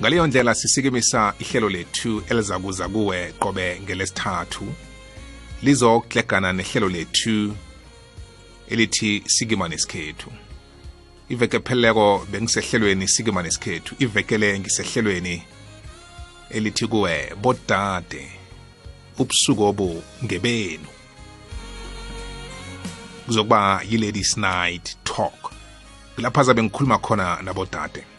ngaleyo ndlela sisikimisa ihlelo lethu elizakuza kuwe qobe ngelesithathu. Lizoklegana nehlelo lethu elithi sikima nesikhethu. Iveke pheleleko bengisehlelweni sikima nesikhethu ivekele ngisehlelweni elithi kuwe bodade ubusuku obu ngebenu kuzokuba yi-ladies night talk. Lapha zabe ngikhuluma khona nabodade.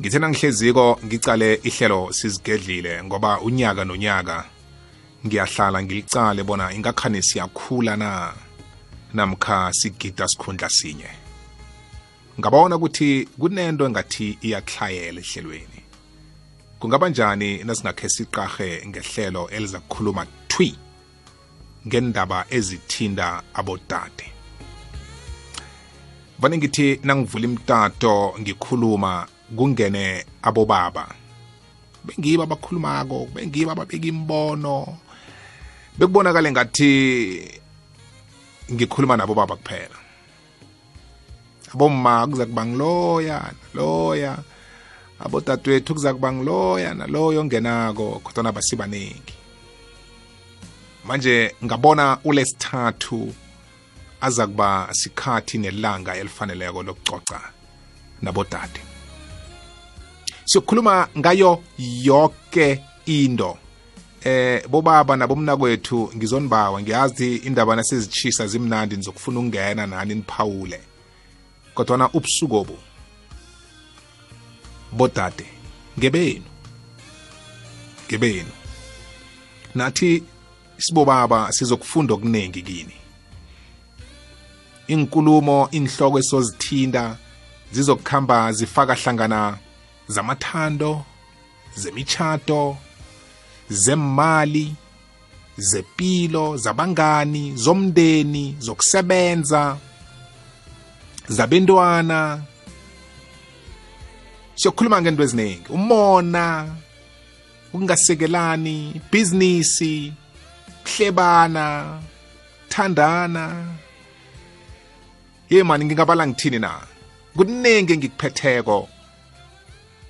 Ngithe nangihleziko ngicale ihlelo sizigedlile ngoba unyaka nonyaka ngiyahlala ngilicale bona ingakhane siyakhula na namkha sigida sikhundla sinye. Ngabona ukuthi kunento engathi iyahlayela ehlelweni. Kungaba njani nasingakhe siqarhe ngehlelo eliza kukhuluma twi ngendaba ezithinda abodade? Vane ngithi nangivula imtato ngikhuluma kungene abobaba. Bengibo abakhulumako bengiba ababeka imbono. Bekubonakale ngathi ngikhuluma nabo baba kuphela. Abomma kuza kuba ngiloya naloya. Abodadewethu kuza kuba ngiloya naloyo ongenako kodwana basibaningi manje ngabona ulesithathu aza kuba sikhathi nelanga elifaneleko lokucoca nabodade siyokhuluma ngayo yonke into. Eh bobaba nabomnakwethu ngizonibawa ngiyazi indaba nasezitshisa zimnandi nizokufuna ukungena nani niphawule. Kodwana ubusuku obu bodade ngebenu ngebenu. Nathi sibobaba sizokufunda okuningi kini. Inkulumo inhloko esozithinda zizokukhamba zifaka hlangana zamathando zemichato zemali zepilo zabangani zomndeni zokusebenza zabentwana. Siyokhuluma ngento eziningi umona ukungasekelani ibhizinisi kuhlebana thandana ye mani ngingabala ngithini na? Kuningi engikuphetheko.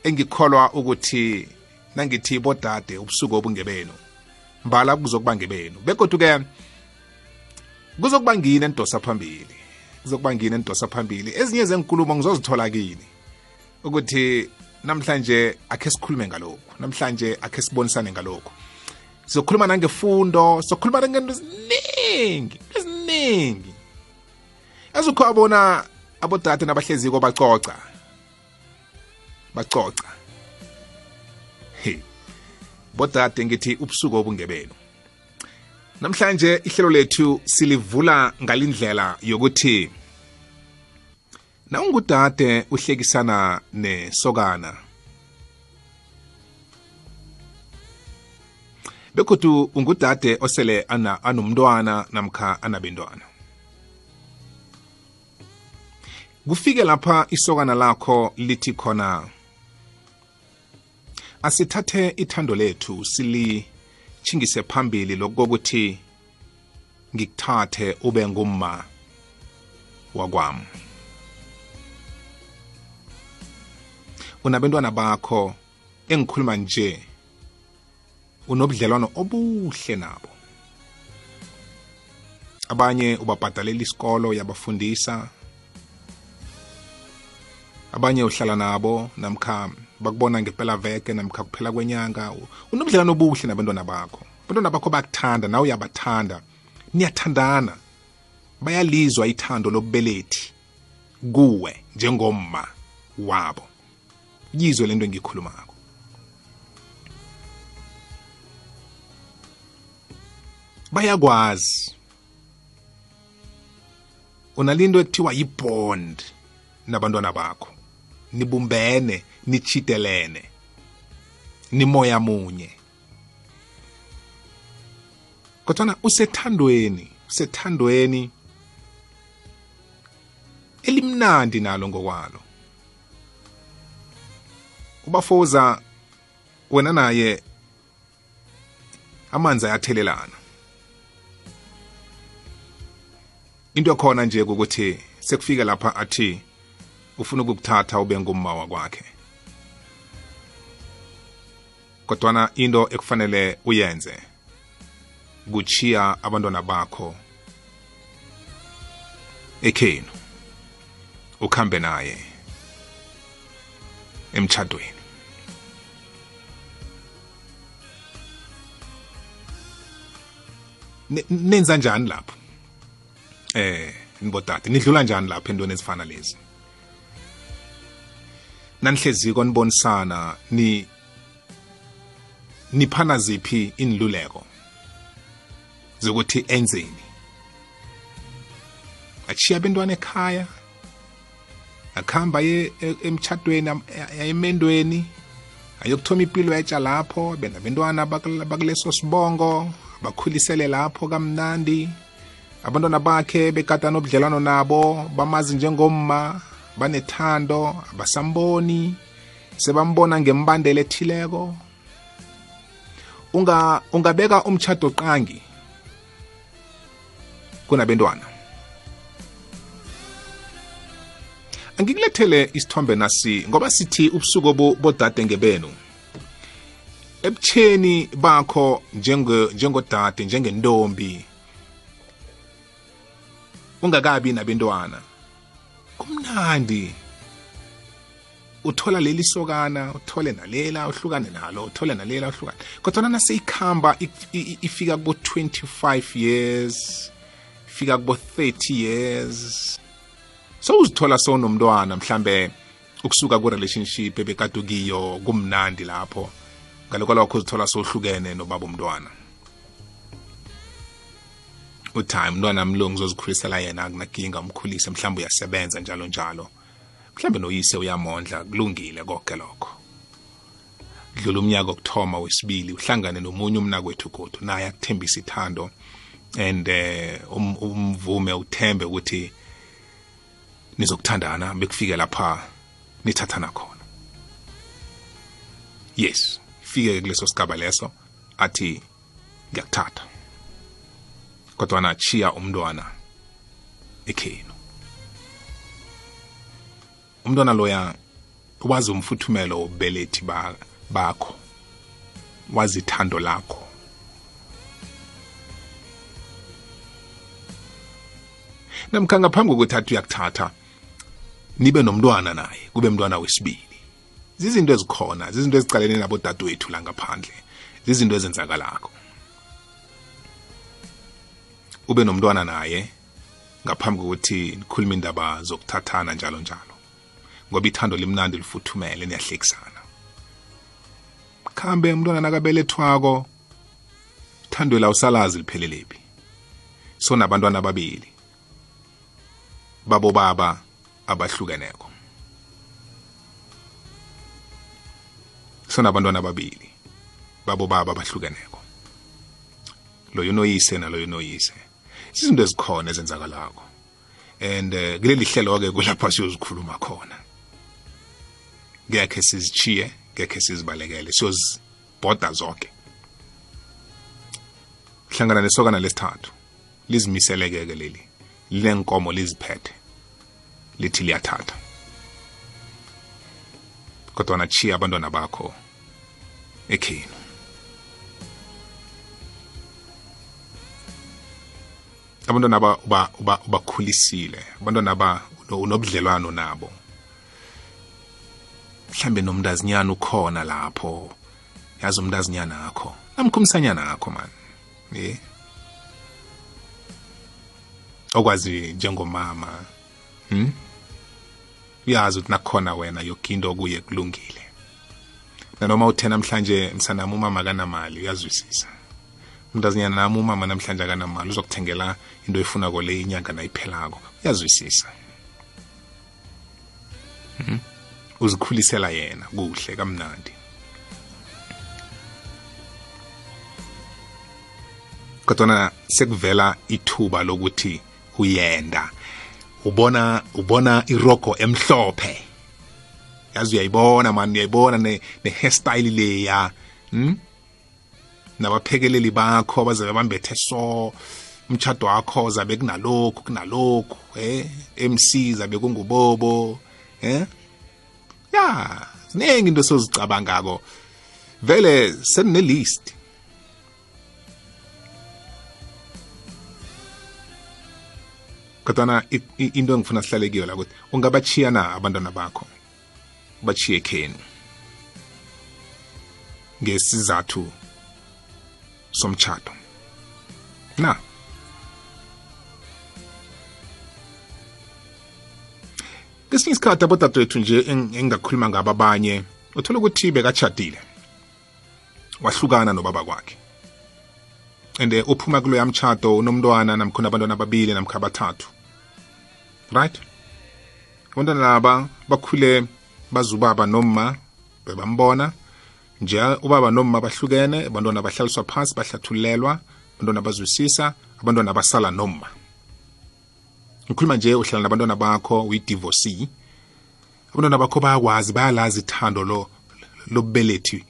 Engikholwa ukuthi nangithi bodade ubusuku obungebenu mbala kuzokuba ngebenu begodwa-ke kuzokuba ngini enidosa phambili kuzokuba ngini enidosa phambili. Ezinye zenkulumo ngizozithola kini ukuthi namhlanje akhe sikhulume ngalokhu namhlanje akhe sibonisane ngalokhu. Sizokhuluma nangefundo sizokhuluma nangento eziningi eziningi. Ezukho abona abodade nabahleziko bacoca. Bacoca. He. Bodade ngithi ubusuku obungebenu. Namhlanje ihlelo lethu silivula ngalindlela yokuthi nawungudade uhlekisana nesokana? Begodu ungudade osele ana anomntwana namkha anabentwana. Kufike lapha isokana lakho lithi khona asithathe ithando lethu silichingise phambili lokokuthi ngikuthathe ube ngumma wakwami. Unabantwana bakho engikhuluma nje unobudlelwano obuhle nabo. Abanye ubabhadalela isikolo uyabafundisa abanye uhlala nabo namkha bakubona ngempela veke namkha kuphela kwenyanga unobudlelwano obuhle nabantwana bakho. Abantwana bakho bayakuthanda nawe uyabathanda. Niyathandana. Bayalizwa ithando lobubelethi kuwe njengomma wabo. Yizwe lento engiyikhulumako. Bayakwazi. Unalinto ekuthiwa yibond nabantwana bakho. Nibumbene. Nichitelene nimoya munye. Kodwana usethandweni usethandweni elimnandi nalo ngokwalo. Ubafoza wena naye amanzi ayathelelana. Into khona nje ukuthi sekufika lapha athi ufuna ukukuthatha ube ngumma wakwakhe. Kodwana into ekufanele uyenze kuchiya abantwana bakho ekhenu ukhambe naye emchadweni nenza njani lapho? Eh nibodade nidlula njani lapho entweni ezifana lezi? Nanihleziko nibonisana ni niphana ziphi iniluleko zokuthi enzeni? Achiya bentwana ekhaya akuhamba ye emchadweni emendweni ayokuthoma impilo etsha lapho benabentwana bakuleso sibongo bakhulisele lapho kamnandi. Abantwana bakhe bekata nobudlelwano nabo bamazi njengomma banethando abasamboni sebambona ngembandela ethileko. Unga ungabeka umchado qangi kunabantwana angikulethele isithombe nasi ngoba sithi ubusuku bodade ngebenu. Ebutheni bakho njengodade njengentombi ungakabi nabentwana. Kumnandi. Uthola leli sokana uthole nalela uhlukane nalo uthole nalela uhlukane. Kodwa nase ikhamba ifika kubo 25 years ifika kubo 30 years so uzithola sonomntwana mhlambe ukusuka ku relationship ebekade kiyo kumnandi lapho. Ngaloko lakho uzithola sohlukene nobaba umntwana. Uthi umntwana mlo ngizozikhulisela yena akunakinga umkhulise mhlawumbe uyasebenza njalo njalo. Mhlawumbe noyise uyamondla kulungile konke lokho. Dlula umnyaka okuthoma wesibili uhlangane nomunye umnakwethu godu naye akuthembisa ithando. And eh um, umvume uthembe ukuthi nizokuthandana bekufike lapha nithathana khona. Yes fike kuleso sigaba leso athi ngiyakuthatha. Kodwa nachiya umntwana ekhenu. Umntwana loya wazi umfuthumelo wobelethi bakho wazi ithando lakho. Namkha ngaphambi kokuthi athi uyakuthatha nibe nomntwana naye kube mntwana wesibili. Zizinto ezikhona zizinto ezicalene nabodadewethu la ngaphandle zizinto ezenzakalako. Ube nomntwana naye ngaphambi kokuthi nikhuluma indaba zokuthathana njalo njalo. Ngoba ithando limnandi lifuthumele niyahlekisana khambe umntwana nakabelethwako ithandwe la usalazi liphelelepi so nabantwana ababili babo baba abahlukeneko. So nabantwana ababili babo baba abahlukeneko. Loyo noyise naloyo noyise izinto ezikhona ezenzakalako. And uh, kuleli hlelo-ke kulapha siyozikhuluma khona. Ngekhe sizichiye ngekhe sizibalekele siyozibhoda zonke. Hlangana nesokana lesithathu lizimiseleke-ke leli linenkomo liziphethe lithi liyathatha. Kodwa nachiya abantwana bakho ekhenu. Abantwana ubakhulisile abantwana aba unobudlelwano nabo. Mhlambe nomntazinyana ukhona lapho. Yazi umntazinyana akho? Namkhumsanyana akho man. Eh okwazi njengomama hm uyazi ukuthi nakhona wena yoke into kuye kulungile. Nanoma uthe namhlanje msanami umama kanamali uyazwisisa. Umntazinyana nami umama namhlanje akanamali uzokuthengela into efuna kole inyanga nayiphelako uyazwisisa. Hmm? Uzikhulisela yena kuhle kamnandi. Kodwa sekuvela ithuba lokuthi uyenda ubona ubona irogo emhlophe. Yazi uyayibona man uyayibona ne-hairstyle leya hmm? nabaphekeleli bakho bazabe bambethe so umchado wakho zabe kunalokhu kunalokhu eh MC zabe kungubobo eh ya ziningi into sozicabangako vele senine list kodwana into engifuna sihlale kiyo la ukuthi ungabachiya na abantwana bakho? Bachiye ekhenu ngesizathu somtshato. Na? Kesinye isikhathi abodadewethu nje engingakhuluma ngabo abanye uthola ukuthi bekachadile wahlukana nobaba kwakhe. And uphuma kulo yamtshato unomntwana namkhona abantwana ababili namkha abathathu. Right? Abantwana laba bakhule bazubaba noma bebambona. Nje ubaba noma bahlukene abantwana bahlaliswa phansi bahlathulelwa abantwana bazwisisa abantwana basala noma ngikhuluma nje uhlala nabantwana bakho uyidivorcee abantwana bakho bayakwazi bayalazi ithando lo lobubelethi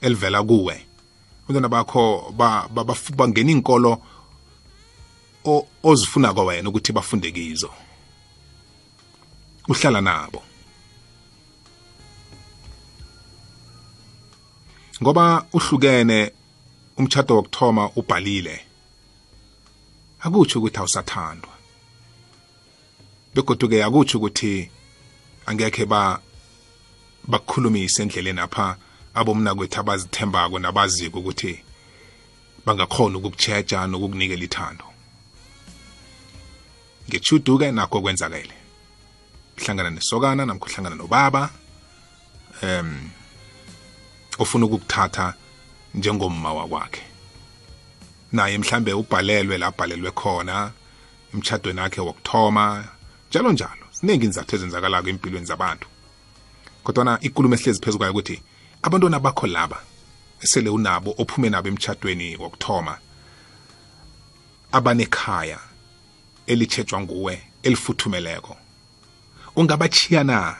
elivela kuwe. Abantwana bakho bangena inkolo ozifuna kwawena ukuthi bafunde kizo. Uhlala nabo. Ngoba uhlukene umtshado wokuthoma ubhalile. Akutsho ukuthi awusathandwa. Begoduke akutsho ukuthi angekhe ba bakukhulumise endleleni apha abomnakwethu abazithembako nabaziko ukuthi bangakhona ukukutsheja nokukunikela ithando. Ngechuduke nakho kwenzakele. Uhlangana nesokana namkho uhlangana nobaba um ofuna ukukuthatha njengomma wakwakhe. Naye mhlambe ubhalelwe la bhalelwe khona emtshadweni wakhe wokuthoma njalo njalo siningi inzathu ezenzakalako empilweni zabantu. Kodwana ikulumo ehlezi phezu kwayo ukuthi abantwana bakho laba esele unabo ophume nabo emtshadweni wokuthoma abanekhaya elitshetshwa nguwe elifuthumeleko ungabachiya na?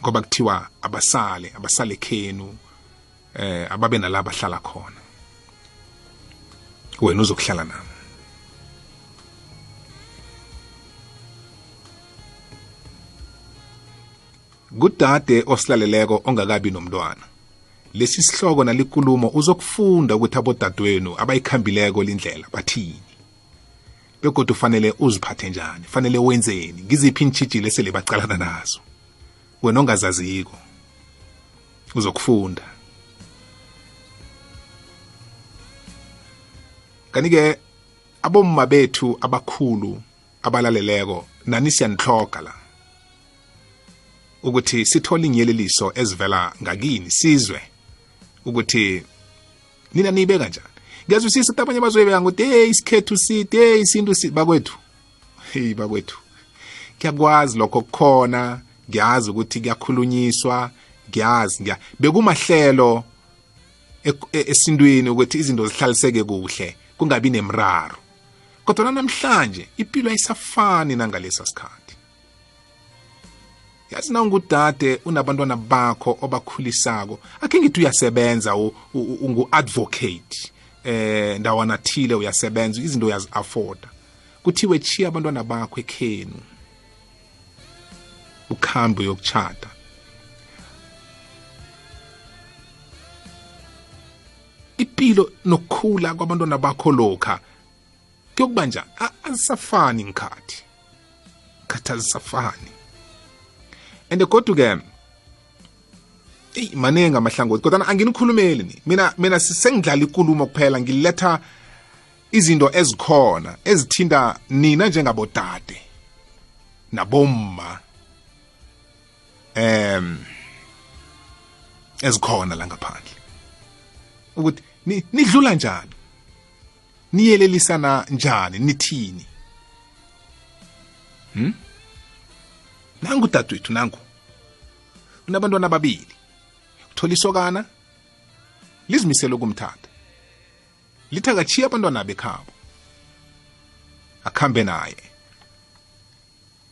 Ngoba kuthiwa abasale abasale khenu eh ababe nalabo bahlala khona. Wena uzokuhlala nami. Kudade osilaleleko ongakabi nomntwana lesi sihloko nalikulumo uzokufunda ukuthi abodadewenu abayikhambileko lindlela bathini. Begodwa ufanele uziphathe njani fanele wenzeni ngiziphi intshijilo esele bacalana nazo. Wena ongazaziko uzokufunda. Kanike abomma bethu abakhulu abalaleleko nani siyanihloga la. Ukuthi sithole inyeleliso ezivela ngakini sizwe. Ukuthi nina niyibeka njani? Ngiyazwisisa ukuthi abanye bazoyibeka ngokuthi hey isikhethu sithi hey isintu sithi bakwethu hey bakwethu ngiyakwazi lokho kukhona ngiyazi ukuthi kuyakhulunyiswa ngiyazi ngiya bekumahlelo e-, esintwini ukuthi izinto zihlaliseke kuhle. Kungabi nemraro. Kodwa namhlanje impilo ayisafani nangalesa sikhathi. Yazi na ungudade unabantwana bakho obakhulisako akhe ngithi uyasebenza ungu-advocate eh ndawana thile uyasebenza izinto uyazi-afforda. Kuthiwe chiya abantwana bakho ekhenu. Ukhambe yokuchata impilo nokukhula kwabantwana bakho lokha. Kuyokuba njani? Azisafani ngikhathi. Khathi azisafani. And kodwa-ke eyi maningi amahlangothi kodwa anginikhulumeli ni. Mina mina sengidlala ikulumo kuphela ngiletha izinto ezikhona ezithinta nina njengabodade nabomma em ezikhona la ngaphandle. Ukuthi nidlula njani? Niyelelisana njani? Nithini? Hm nangu dadwethu nangu. Unabantwana ababili. Uthola isokana lizimisele ukumthatha lithi akachiya abantwana bekhabo akhambe naye.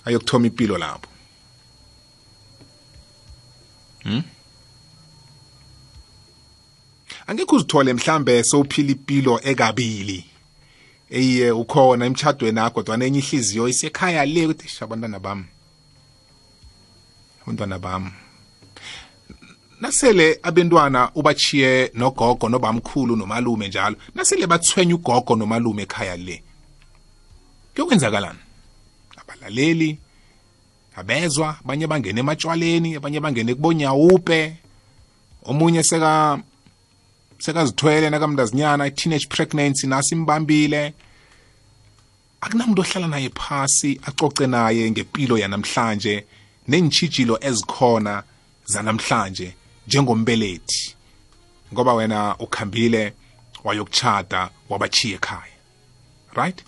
Ayokuthoma impilo lapho hm angekho uzithole mhlambe sowuphila impilo ekabili. Eyiye ukhona emchadweni akho kodwa nenye ihliziyo isekhaya le ukuthi abantwana bami. Abantwana bami. Nasele abentwana ubachiye nogogo nobamkhulu nomalume njalo nasele bathwenya ugogo nomalume ekhaya le kuyokwenzakalani? Abalaleli abezwa abanye bangene ematshwaleni abanye bangene kubonyawupe omunye seka sekazithwele nakamntazinyana i-teenage pregnancy nasi imbambile akunamuntu ohlala naye phasi acoce naye ngempilo yanamhlanje nentshijilo ezikhona zanamhlanje njengombelethi. Ngoba wena ukhambile wayokuchata wabachiya ekhaya. Right?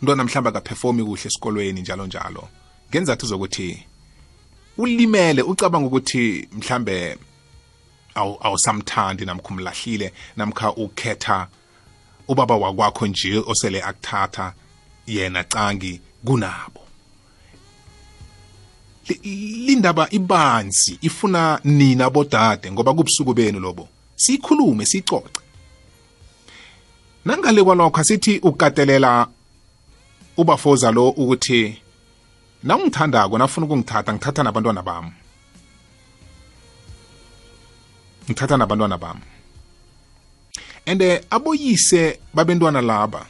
Umntwana mhlawumbe akaperformi kuhle esikolweni njalo njalo. Ngenzathu zokuthi ulimele ucabanga ukuthi mhlambe awusamthandi namkha umlahlile namkha ukhetha ubaba wakwakho nje osele akuthatha yena cangi kunabo. Lindaba ibanzi ifuna nina bodade ngoba kubusuku benu lobo. Siyikhulume siyicoce nangale kwalokho asithi ukatelela ubafoza lo ukuthi nawungithandako nafuna ukungithatha ngithatha nabantwana bami. Ngithatha nabantwana bami. Ande aboyise babentwana laba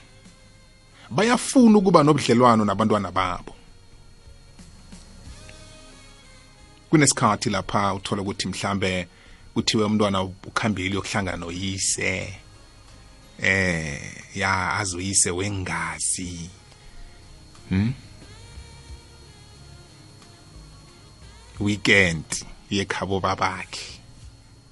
bayafuna ukuba nobudlelwano nabantwana babo. Kunesikhathi lapha uthola ukuthi mhlambe kuthiwe umntwana ukhambile yokuhlangana noyise eh ya azoyise wengazi. Hmm? Weekend yekhabo babakhe.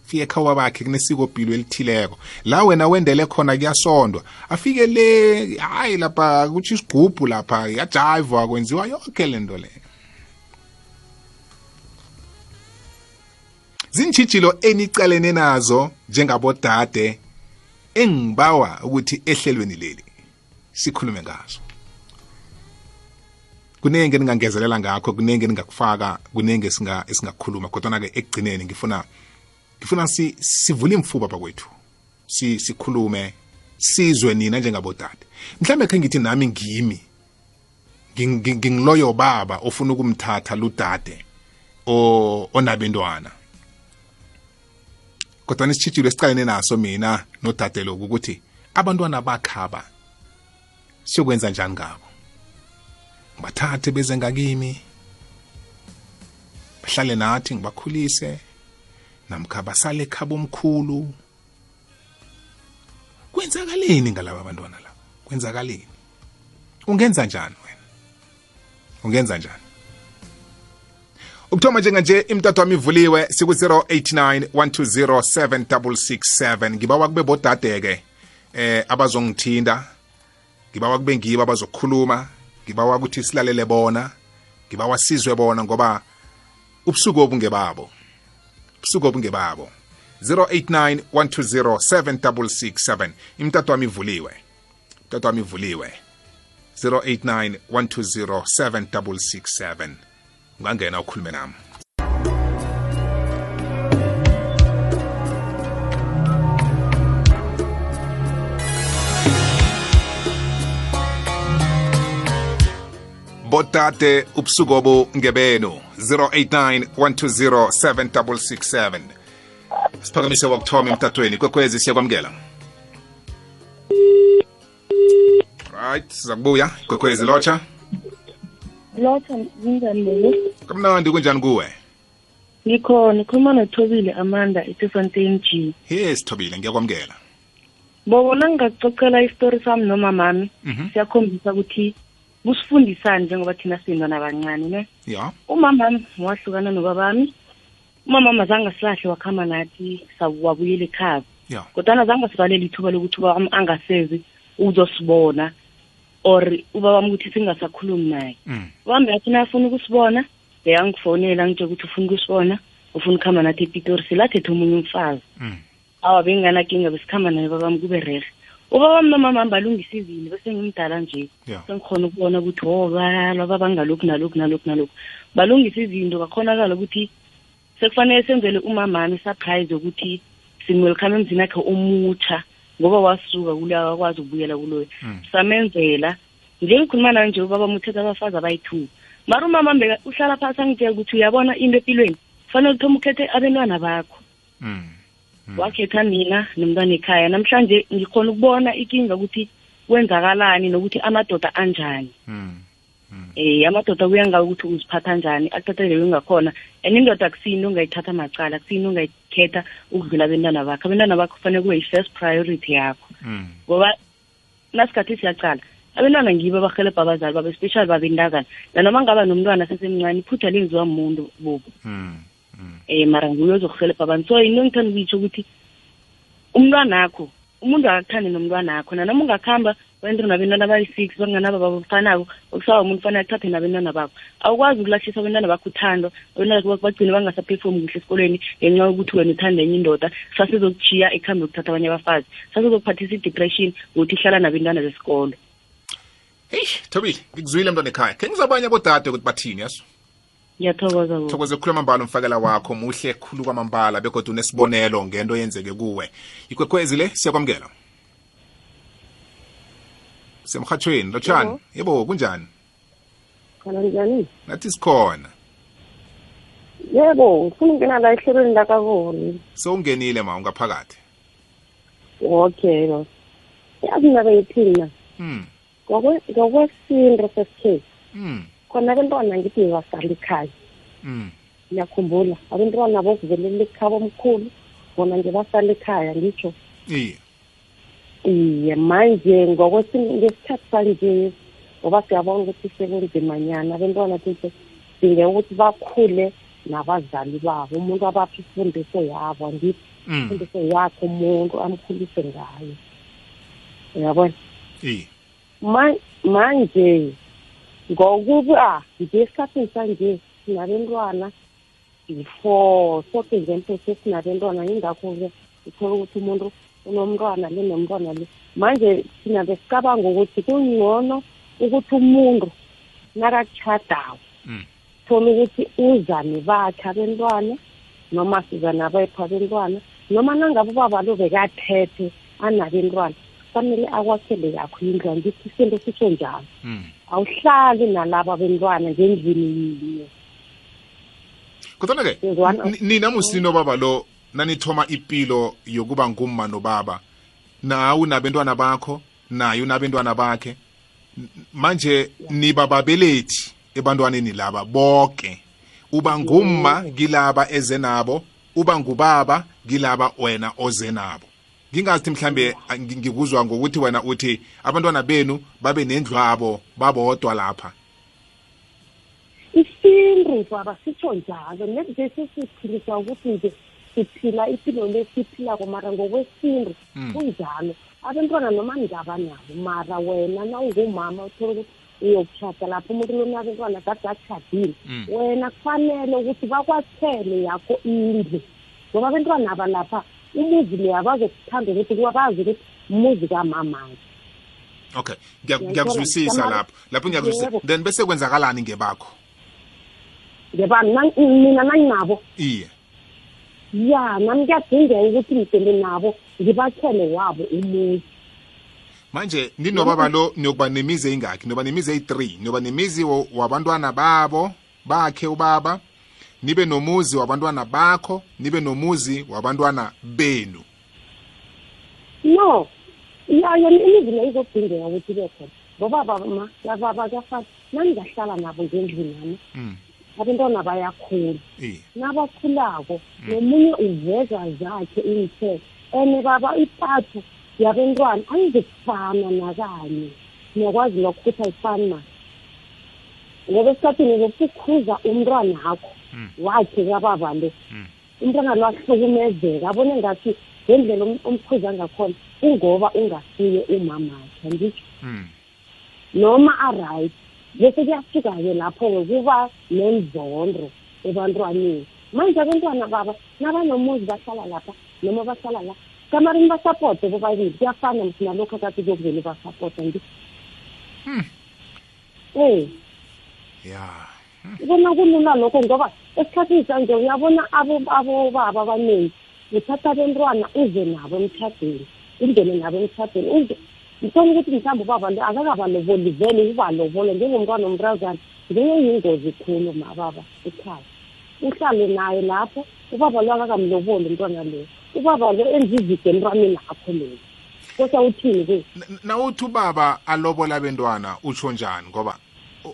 Fike ekhaya bakhe kunesiko pilo elithileko. La wena wendele khona kuyasondwa. Afike le hayi lapha kuthi isigubhu lapha yajive kwenziwa yonke le zintshijilo enicalene nazo njengabodade engibawa ukuthi ehlelweni leli sikhulume ngazo. Kunenge ningangezelela ngakho kunenge ningakufaka kunenge esingakhuluma kodwana-ke ekugcineni ngifuna ngifuna si, sivule imfuba bakwethu. Si, sikhulume sizwe nina njengabodade. Mhlawumbe khe ngithi nami ngimi ngingiloyo baba ofuna ukumthatha ludade onabentwana. Kodwa nisitshitshilo esicalene naso mina nodade loku ukuthi abantwana bakhaba siyokwenza njani ngabo? Ngibathathe beze ngakimi bahlale nathi ngibakhulise namkha basale ekhaba omkhulu. Kwenzakaleni ngalaba abantwana laba kwenzakaleni? Ungenza njani wena? Ungenza njani? Ukuthoma njenganje imtatho wami ivuliwe siku-089 1207667 ngibawa kube bodade-ke eh abazongithinda ngibawa kube ngibo abazokhuluma ngibawa ukuthi silalele bona ngibawa sizwe bona ngoba ubusuku obungebabo ubusuku obungebabo 089 120 7667 imtato wami ivuliwe imtato wami ivuliwe 089 120 7667 ungangena ukhulume nami. Bodade ubusuku obu ngebenu 089 120 7667 siphakamise wokuthoma emtatweni kwekwezi siyakwamukela. Right siza kubuya kwekwezi lotsha. Lotsha kunjani lelo kamnandi kunjani kuwe? Ngikhona ngikhuluma nothobile amanda esefontein g. He sithobile ngiyakwamukela. Bobo nangingacocela isitori sami nomamami siyakhombisa ukuthi kusifundisani njengoba thina siyintwana abancane ne? Ya. Umamami wahlukana nobabami umamami azange silahle wakhamba nathi wabuyela ekhaya. Ya. Kodwana zange sivalele ithuba lokuthi ubabami angasezi uzosibona or ubabami ukuthi singasakhulumi naye. Mm. ubami yathi nafuna ukusibona beyangifonela ngitshe ukuthi ufuna ukusibona ufuna ukuhamba nathi epitori silathethe omunye umfazi. Mm. awa benginganakinga besikhamba naye babami kube rehe ubabami nomamami balungisa izinto bese ngimdala nje. Ya sengikhona ukubona ukuthi oh bayalwa babangalokhu nalokhu nalokhu nalokhu. Balungisa izinto bakhonakala ukuthi sekufanele senzele umamami surprise yokuthi simwelcome emzini akhe omutsha ngoba wasuka kuleyo akwazi ukubuyela kuloyo. Mm. samenzela. Nje ngikhuluma nayo nje ubaba muthetha abafazi abayi-two. Mara umama mbeka uhlala phasi angitshela ukuthi uyabona into empilweni kufanele uthoma ukhethe abentwana bakho. Mm. Wakhetha mina nomntwana ekhaya namhlanje ngikhona ukubona ikinga ukuthi kwenzakalani nokuthi amadoda anjani Mm. eh amadoda kuyanga ukuthi uziphatha njani aqeqele ungakhona and indoda kusiyinto ongayithatha macala kusiyinto ongayikhetha ukudlula abentwana bakho abentwana bakho kufanele kube yi-first priority yakho Mm. ngoba nasikhathi siyacala abentwana ngibo abarhelebha abazali babo especially babentazana nanoma ngaba nomntwana sesemncane iphutha lenziwa muntu bobo Mm. Mm. Eh mara nguye ozokurhelebha abantu. So into engithanda ukuyitsho ukuthi umntwanakho umuntu akakuthandi nomntwanakho. Nanoma ungakuhamba wente nabentwana abayi-six banganaba babafanako okusaba umuntu fanele athathe nabentwana bakho. Awukwazi ukulahlisa abentwana bakho uthando abentwana bakho bagcine bangasaphefumi kuhle esikolweni ngenxa yokuthi wena uthanda enye indoda sasezokuchiya ekuhambe ukuthatha abanye abafazi. Sasezokuphathisa i-depression ngokuthi ihlala nabentwana besikolo. Hey, Thobile, ngikuzwile mntwana ekhaya. Ke ngizabanye abodade ukuthi bathini yaso? Ngiyathokoza bo Thokoze ukukhuluma mbala umfakela wakho muhle khulu kwamambala begodwa unesibonelo ngento yenzeke kuwe. Ikwekwezi le siyakwamukela. Semhathweni, lotshani? Yebo, kunjani? khona njani Nathi sikhona. yebo ngifuna ukungena la ehlelweni lakaboni Sowungenile ma ungaphakathi. okay lo yazi ngabe ngithini na Mm. Ngokwe- ngokwesinto sesikhethu Mm. Khona abantwana ngithi ngibasala ikhaya Mm. ngiyakhumbula abantwana bokuvelela ikhaba omkhulu bona nje basala ekhaya ngitsho Iye. iye manje ngesikhathi sanje ngoba siyabona ukuthi sekunzimanyana abantwana thithi dingeka ukuthi bakhule nabazali babo umuntu abapha ifundiso yabo angithi Mm. ifundiso yakhe umuntu amkhulise ngayo uyabona manje ngokuba nje esikhathini sanje sinabentwana before soke ngento sesinabentwana yingakho-ke uthola ukuthi umuntu unomntwana le nomntwana le manje thina besicabanga ukuthi kungcono ukuthi umuntu nakatshadayo Mm. thola ukuthi uzane bakhe abentwana noma sizana bethu abentwana noma nangabe ubaba lo bekathethe anabentwana kufanele akwakhele yakho indlu angithi isinto sitsho njalo Mm. Awuhlali nalaba abentwana ngendlini yinye Kodwa ke Sizwana- ni- nina musino baba lo nanithoma ipilo yokuba ngumma nobaba. Nawu nabantwana bakho, naye unabantwana bakhe. Manje niba babelethi ebantwaneni laba bonke. Uba ngumma kilaba eze nabo, uba ngubaba kilaba wena oze nabo. Ngingathi mhlambe ngikuzwa ngokuthi wena uthi abantwana benu babe nendlwabo babodwa lapha. isintu baba sitsho njalo nje sesiphilisa ukuthi nje siphila impilo lesiphilako mara ngokwesintu Mm. kunjalo abantwana noma ngaba nabo mara wena nawungumama uthola ukuthi uyokushada lapho umuntu lonabentwana kade ashadile Mm. wena kufanele ukuthi bakwathele yakho indlu ngoba abantwana aba lapha umuzi leya bazokuthanda ukuthi kuba bazi ukuthi umuzi kamamanje Okay, ngiyakuzwisisa lapho. Lapho ngiyakuzwisisa. Then bese kwenzakalani ngebakho? ngebani na- mina nanginabo Iye. ya nami kuyadingeka ukuthi ngidele nabo ngibathele wabo umuzi Manje ninobaba lo niyokuba nemizi engakhi? Noba nemizi eyi3, noba nemizi wabantwana babo, bakhe ubaba, nibe nomuzi wabantwana bakho, nibe nomuzi wabantwana benu. no. Ya yona imizi leyo izodingeka ukuthi ibe khona. Ngoba baba lababa kuyafana nangingahlala nabo ngendlini nami Mm. abantwana bayakhula. Iye. nabakhulako nomunye uveza zakhe iinthelo and baba ipatho yabentwana ayizokufana nakanye. Niyakwazi nokuthi ayifani na ngoba esikhathini zokukhuza umntwana akho Mm. Wakhe kababa le Mm. umntwana lo ahlukumezeka abone ngathi ngendlela um- umkhuza ngakhona kungoba ungasiye umamakhe angitsho Mm. noma a-right bese kuyafika-ke lapho-ke kuba nenzondo ebantwaneni manje abantwana baba nabanomuzi bahlala lapha noma bahlala la kamarini basapote bobabili kuyafana mthi nalokho kade kuyokuvele basapote ngi Hmm. eh Yeah. ubona kulula lokho ngoba esikhathini sanje uyabona abo- abobaba abaningi uthatha abentwana uze nabo emtshadweni ungene nabo emtshadweni uze ngithola ukuthi mhlawumbe ubaba lo akakabaloboli vele ubalobole njengomntwana omntazana ngenye yingozi khulu mababa ekhaya. Uhlale naye lapho ubaba lo akakamloboli umntwana lo ubaba lo enza izido emntwaneni akho leyo kosa uthini ke? Nawuthi ubaba alobola abentwana utsho njani ngoba?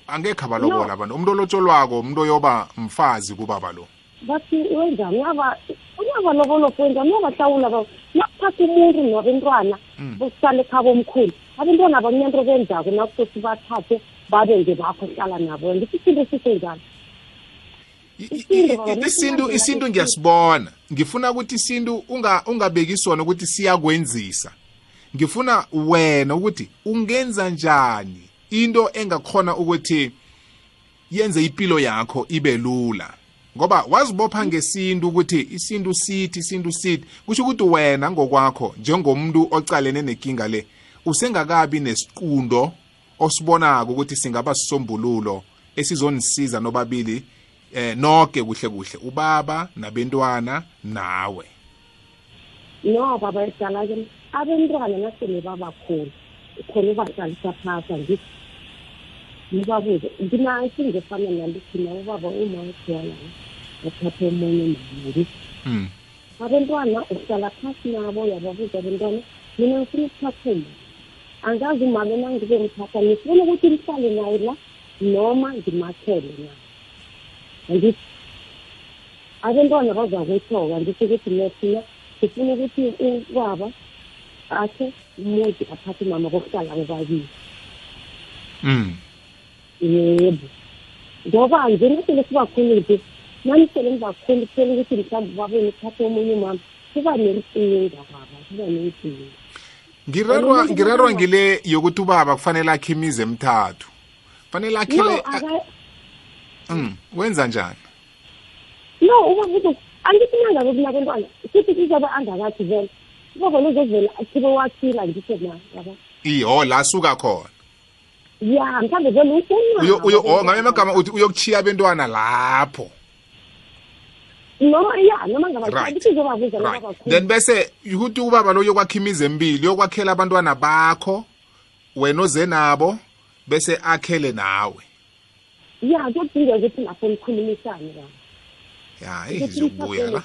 Angekhe abalobola abantu. Umuntu olotsholwako umuntu oyoba mfazi kubaba lo. Bathi wenzani uyaba uyabalobolo kwenzani uyabahlawula ba nakuphatha umuntu nabentwana Mm. bosala ekhaba omkhulu. Abentwana abanento benzako nakusothi bathathe babe nje bakho hlala nabo. Ngithi isinto i- Isintu, baba, isintu ngiyasibona. Ngifuna ukuthi isintu unga ungabeki sona ukuthi siyakwenzisa. Ngifuna wena ukuthi ungenza njani? Into engakhona ukuthi yenze impilo yakho ibe lula. Ngoba wazibopha ngesintu ukuthi isintu sithi isintu sithi. Kusho ukuthi wena ngokwakho njengomuntu ocalene nenkinga le usengakabi nesiqundo osibonako ukuthi singaba sisombululo esizonisiza nobabili eh nonke kuhle kuhle ubaba nabentwana nawe. No baba edala ke abentwana nasele babakhulu khona ubahlalisa phasa ngithi nibabuze ngina isingefana nalithina ubaba uma ukhona athathe omunye mama ngithi mm. abantwana uhlala phasi nabo uyababuza abantwana mina ngifuna ukuthatha uma angazi umama nangibe mthatha ngifuna ukuthi mhlale naye la noma ngimakhele na angithi abantwana bazakuthoka ngithi ukuthi nethina sifuna ukuthi ubaba akhe umuntu athathe umama kokuhlala bobabili Mm. Yebo. Ngoba nje nasele sibakhulu nje nanisele nibakhulu kuthela ukuthi mhlawumbe ubabeni uthathe omunye umama. Kuba nenkinga baba kuba nenkinga. Ngirarwa ngirarwa ubaba- ngile yokuthi ubaba kufanele akhe imizi emithathu. Fanele no akhele aka- mm. wenza njani? No ubabuza angithi nangabe kunabantwana sithi kuzobe angakathi vele. Ubaba luzovela athibe wakhila ngithe na yaba iyo la suka khona. Ya mhlawumbe vele ufuna oh ngamanye amagama uthi uyokuchiya abentwana lapho. Noma ya noma ngaba then bese ukuthi ubaba lo yokwakha imizi emibili yokwakhela abantwana bakho wena oze nabo bese akhele nawe. Ya kuyadinga ukuthi lapho nikhulumisane baba ya ukuthi ziyokubuya la.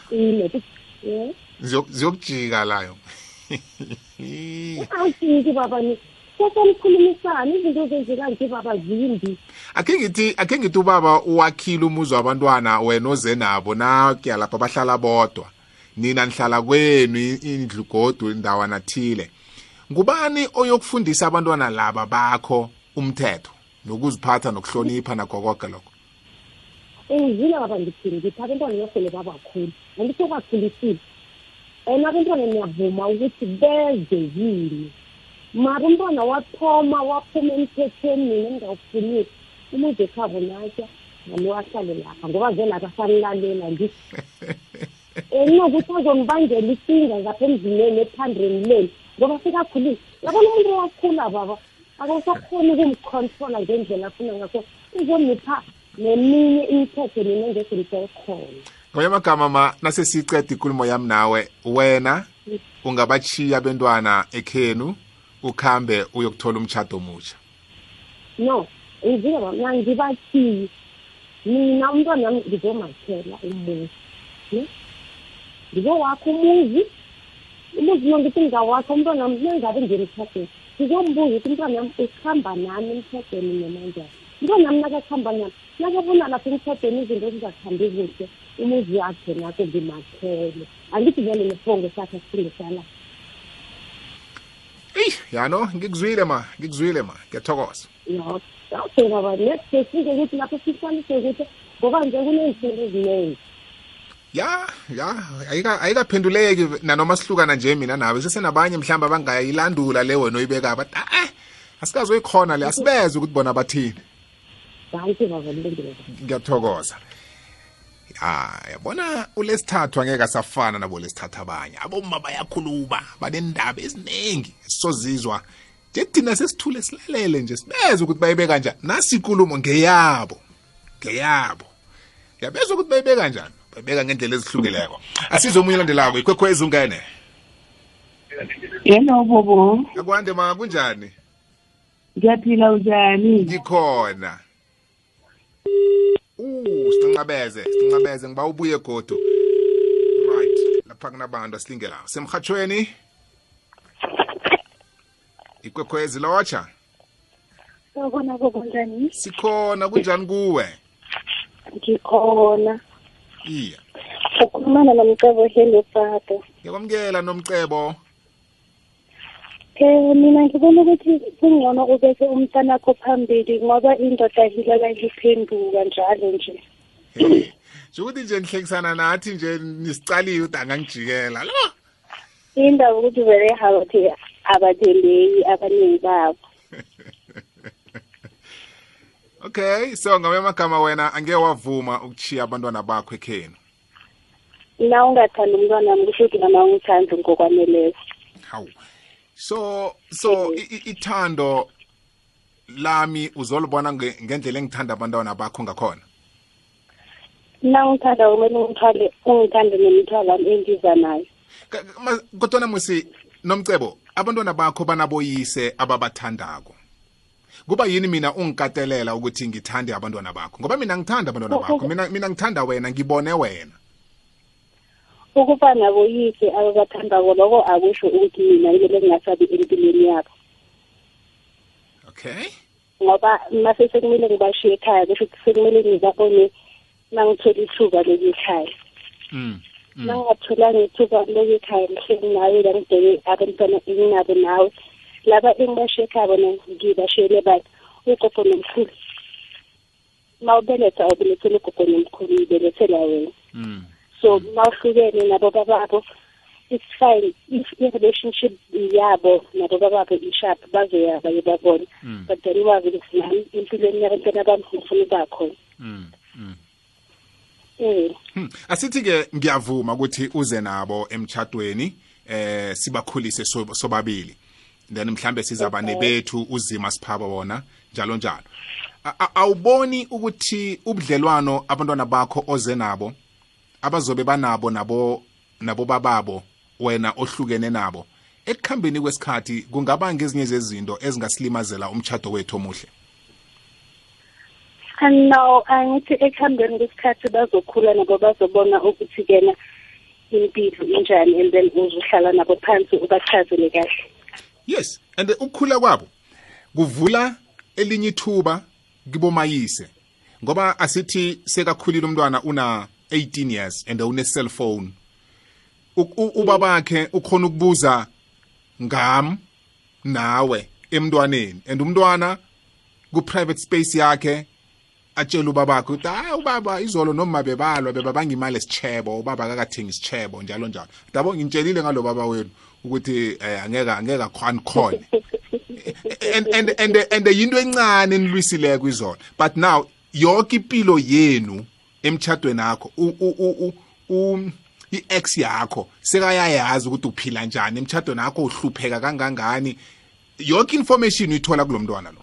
Ziyo- ziyokujika layo awusinki baba ni sesenikhulumisana izinto ezenzeka nje baba zimbi. Akhe ngithi akhe ngithi ubaba uwakhile umuzi wabantwana wena oze nabo nakya lapha bahlala bodwa? Nina nihlala kwenu indlu godu indawana thile. Ngubani oyokufundisa abantwana laba bakho umthetho nokuziphatha nokuhlonipha nakho konke lokho? Engizile baba ngithini ngithi abantwana nasele babakhulu. Angisekakhulisile and abantwana niyavuma ukuthi beze yini? Mara umntwana wathoma waphuma emthethweni mina engingawufunile umuzi ekhabo natya nalo ahlale lapha ngoba vele akasanilalela ngithi enokuthi azongibangela isinga ngapha emzineni ethandweni leni ngoba sekakhulile yabona umuntu owakhula baba akasakhoni ukumcontrola ngendlela afuna ngakho uzomipha neminye imithetho mina engekho ngisekhona ngamanye amagama ma nasesiyiceda inkulumo yami nawe wena ungabachiya abentwana ekhenu? Ukhambe uyokuthola umtshado omutsha no ngizile baba ngibathiyi mina umntwana wami ngizomakhela umuzi ne? Ngizowakha umuzi umuzi lo ngithi ngingawakha umntwana wami nangabe ngimthatheni ngizombuza ukuthi umntwana wami ukuhamba nami emthadweni nemanjani umntwana wami nakakuhamba nami nakabona lapha emthadweni izinto zingakhambi kuhle umuzi wakhe nako ngimakhele. Angithi vele nesibongo sakhe sisingesala eyi yano ngikuzwile ma ngikuzwile ma ngiyathokoza. No okay baba next day singe ukuthi lapho sihlalise ukuthi ngoba nje kunezinto eziningi. Ya ya ayika- ayikaphenduleki nanoma sihlukana nje mina nawe sesenabanye mhlawumbe abangayilandula le wena oyibeka bathi ah asikazoyikhona le asibeze ukuthi bona bathini. Danke baba lilungile ngiyathokoza. Ya yabona ulesithathu angeke asafana nabo lesithathu abanye. Aboma bayakhuluma banendaba eziningi sozizwa nje thina sesithule silalele nje sibeze ukuthi bayibeka njani nasi inkulumo ngeyabo ngeyabo. Yabezwa ukuthi bayibeka njani bayibeka ngendlela ezihlukileko. Asizwe omunye olandelako ikwekhwezi ungene. Hello bobo. akwande ma kunjani? Ngiyaphila unjani? ngikhona. Uh sinqabeze sinqabeze ngiba ubuye godo right lapha kunabantu asilinge la. Semhathweni ikwekhwezi lotsha? Sawubona kunjani? sikhona kunjani kuwe? Ngikhona. iya. Ukhulumana nomcebo Hello Fata. ngiyakwamukela nomcebo. Eh mina ngibona ukuthi kungcono ubeke umntanakho phambili ngoba indoda hilala liphenduka njalo nje. Hey, nje nihlekisana nathi nje nisicaliwe ukuthi angangijikela lo Indaba ukuthi vele haba ukuthi abathembeki abaningi babo. okay so ngamanye amagama wena angeke wavuma ukuchiya abantwana bakho ekhenu Na ungathanda umntwana wami kusho ukuthi nama ungithandi ngokwaneleyo. hawu so so i- i- ithando lami uzolibona nge- ngendlela engithanda abantwana bakho ngakhona? Na ungithanda kumele ungithwale ungithande nemithwalo wami engiza nayo. Ka- ka- ma- kodwana musi nomcebo abantwana bakho banaboyise ababathandako. Kuba yini mina ungikatelela ukuthi ngithande abantwana bakho? Ngoba mina ngithanda abantwana bakho. Mina mina ngithanda wena ngibone wena. Ukuba naboyise ababathandako lokho akusho ukuthi mina kumele ngingasabi empilweni yabo. okay ngoba mase sekumele ngibashiye ekhaya kusho ukuthi sekumele ngibabone mangithola ithuba lokuyikhaya mm. mm. mangingatholanga ithuba lokuyikhaya mhleli nawe la ngibheke abantwana enginabo nawe laba engibashiye ekhaya bona ngibashiyele bani ugogo nomkhulu ma ubeletha awubelethele ugogo nomkhulu uyibelethela wena Mm. so mawuhlukene nabo bababo it's fine if i-relationship yabo nabo bababo ishap bazoya baye babona Mm. but then wazi ukuthi nami empilweni yabantwana bami ngifuna uba khona Mm. Mm. um Hmm. asithi-ke ngiyavuma ukuthi uze nabo emtshadweni eh sibakhulise so- sobabili then mhlambe sizaba nebethu uzima siphaba wona njalo njalo awuboni ukuthi ubudlelwano abantwana bakho oze nabo abazobe banabo nabo nabo bababo wena ohlukene nabo. Ekukhambeni kwesikhathi kungaba ngezinye zezinto ezingasilimazela umtshado wethu omuhle? No angithi ekuhambeni kwesikhathi bazokhula nabo bazobona ukuthi kena impilo injani and then uzuhlala nabo phansi ubachazele kahle. Yes and ukukhula kwabo kuvula elinye ithuba kibomayise ngoba asithi sekakhulile umntwana una 18 years and une cellphone U- u- ubabakhe ukhona ukubuza ngam nawe emntwaneni. And umntwana ku private space yakhe atshela ubabakhe ukuthi hayi ubaba izolo noma bebalwa bebabanga imali esichebo ubaba akakathengi isichebo njalo njalo. Dabo ngitshelile ngalo baba wenu ukuthi eh, angeke angeke anikhone and and and and yinto encane enilwisileko izona but now yonke impilo yenu emchadweni akho u- u- u- u- u- i-ex yakho sekayayazi ukuthi uphila njani emchadweni akho uhlupheka kangangani. Yonke information uyithola kulo mntwana lo?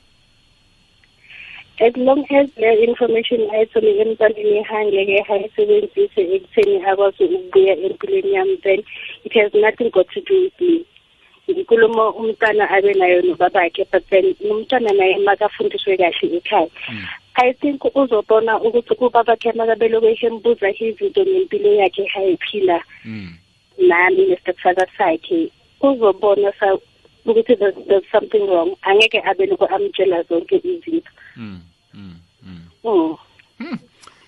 As long as le information ayithole emntwaneni ehangeke ayisebenzise ekutheni akwazi ukubuya empilweni yami then it has nothing got to do with me. Ngikhuluma umntwana abe nayo nobabakhe but then umntwana naye makafundiswe kahle ekhaya. I think uzobona ukuthi ubabakhe makabelokeshe embuza izinto ngempilo yakhe ayiphila mm. nami nesitafaka sakhe uzobona ukuthi there's, there's something wrong angeke abe lokho amtshela zonke izinto Mm. Mm. Mm. Mm. Hmm.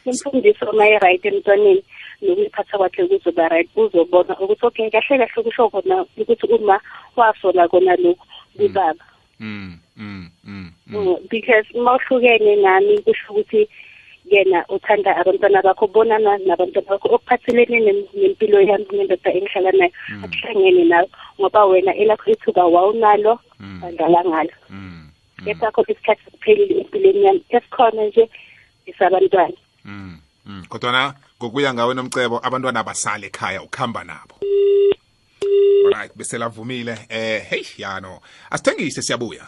imfundiso mayi-right emntwaneni nokuyiphatha kwakhe kuzoba right uzobona ukuthi okay kahle kahle kusho kona ukuthi uma wasola kona lokhu kubaba Mm. Mm. Mm. Mm. Mm, because uma uhlukene nami kusho ukuthi yena uthanda abantwana bakho bonana nabantwana bakho okuphathelene nem- nempilo yami nendoda engihlala nayo akuhlangene nayo ngoba wena elakho ithuba wawunalo Mm. badlala ngalo Mm. esakho isikhathi siphelile empilweni yami esikhona nje isabantwana Mm. Mm. kodwana ngokuya ngawe nomcebo abantwana basale ekhaya ukuhamba nabo alright bese lavumile eh hey yano. Asithengise siyabuya.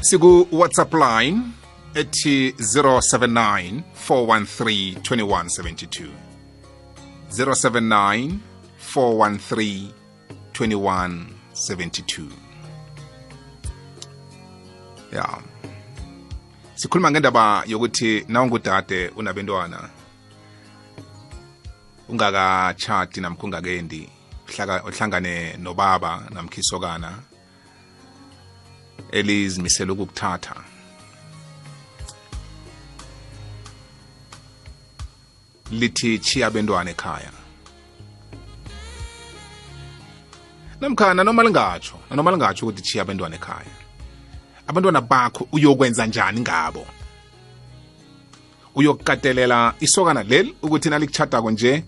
Siku WhatsApp line ethi 079 413 2172 079 413 2172 ya sikhuluma ngendaba yokuthi nawungudade unabentwana ungakachati namkha ungakendi uhlangane nobaba namkhisokana elizimisela ukukuthatha. Lithi chiya abentwana ekhaya. Namkha nanoma lingatsho nanoma lingatsho ukuthi chiya abentwana ekhaya. Abantwana bakho uyokwenza njani ngabo? Uyokukatelela isokana leli ukuthi nalikuchadako nje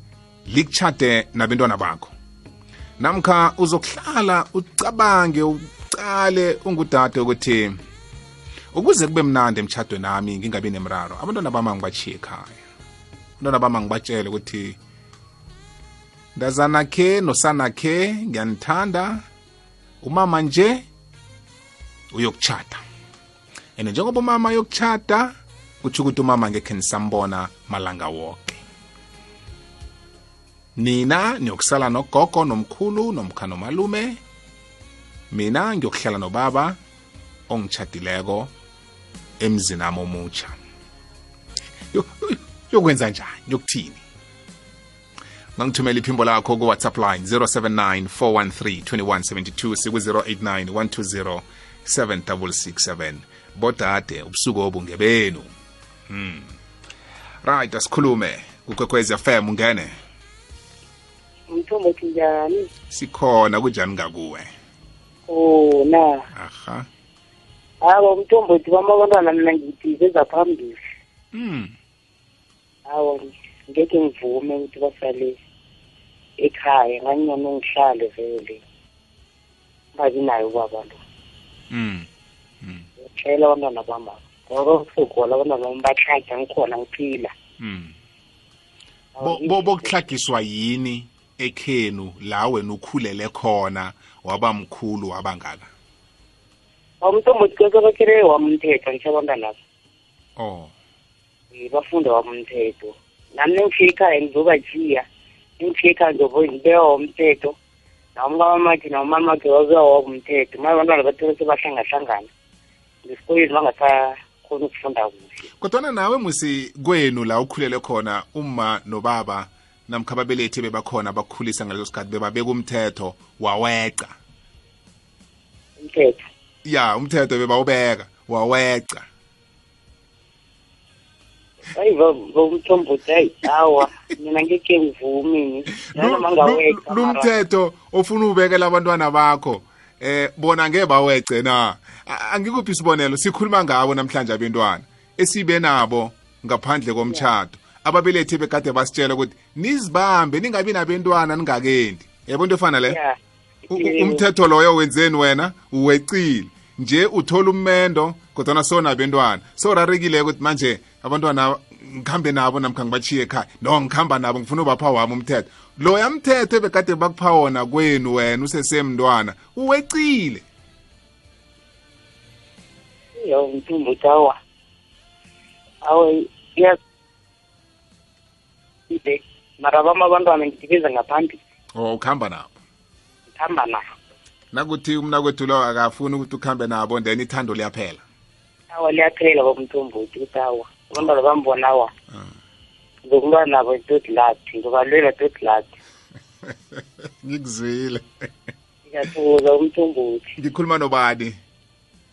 likuchade nabentwana bakho. Namkha uzokuhlala ucabange ucale ungudade ukuthi ukuze kube mnandi emchado nami ngingabi nemraro abantwana bami angibachiye ekhaya. Abantwana bami angibatshele ukuthi ndazana khe nosana khe ngiyanithanda umama nje uyokuchata. And njengoba umama yokuchata kutsho ukuthi umama ngekhe nisambona malanga wonke nina niyokusala nogogo nomkhulu nomkha nomalume. Mina ngiyokuhlala nobaba ongitshadileko emzini ami omutsha Yo- yo- yokwenza njani? Yokuthini? Ngangithumela iphimbo lakho ku-whatsapp line 079 413 2172 siku-089 120 7667 bodade ubusuku obu ngebenu hmm. right asikhulume. Kukwekwezi fm ungene. Umthombo njani? Sikhona kunjani ngakuwe? O na aha. Hawa umthombo uthi kwama abantwana mina ngithi beza phambili. Mm. hawa ngeke ngivume ukuthi basale ekhaya nganyona ungihlale vele. Babi nayo ubaba lo. Mm. ngitshela abantwana bami ngoba usugola abantwana bami bahlaja ngikhona ngiphila. Mm. Bo- bo- bokuhlagiswa yini ekhenu la wena ukhulele khona waba mkhulu wabangaka kweke bakhele wamthetho ngisho abantwana oh. Bafunda wamthetho. Nami nengifika ekhaya ngizobajiya nengifika ekhaya ngizobe ngibeka womthetho nawumkamamathi nawumamakhe wabewa womthetho manje abantwana bathole sebahlangahlangana ngesikoleni bangasakhoni ukufunda kuhle. Kodwana nawe musi kwenu la ukhulele khona uma nobaba namkha ababelethi bebakhona bakukhulisa ngaleso sikhathi bebabeka umthetho waweqa. Umthetho. Ya umthetho bebawubeka waweqa. Hayi bomthombothi hayi hawa mina ngeke mara lumthetho ofuna ubekela abantwana bakho eh bona ngeke bawece na? Angikuphi isibonelo sikhuluma ngabo namhlanje abantwana esibe nabo ngaphandle komtchado ababelethi bekade basitshela ukuthi nizibambe ningabi nabantwana ningakendi. Yabo into efana le? Umthetho loyo wenzeni wena? Uwecile. Nje uthola ummendo kodwana so nabentwana so rarekile ukuthi manje abantwana ngikhambe nabo namkha ngibachiye ekhaya. No ngikhamba nabo ngifuna ubapha wami umthetho. Loya mthetho ebekade bakupha wona kwenu wena usesemntwana uwecile. Yo umthombothi hawa awe ya ibe mara bami abantwana ngidibeza ngaphambili o ukuhamba nabo. Ngihamba nabo. Nakuthi umnakwethu lo akafuni ukuthi ukhambe nabo then ithando liyaphela. Awa liyaphela bomthombothi ukuthi awa abantwana bambona awa. Ngizokulwa nabo toti lathi ngizobalwela toti lathi ngikuzwile. Ngiyathokoza umthombothi ngikhuluma nobani?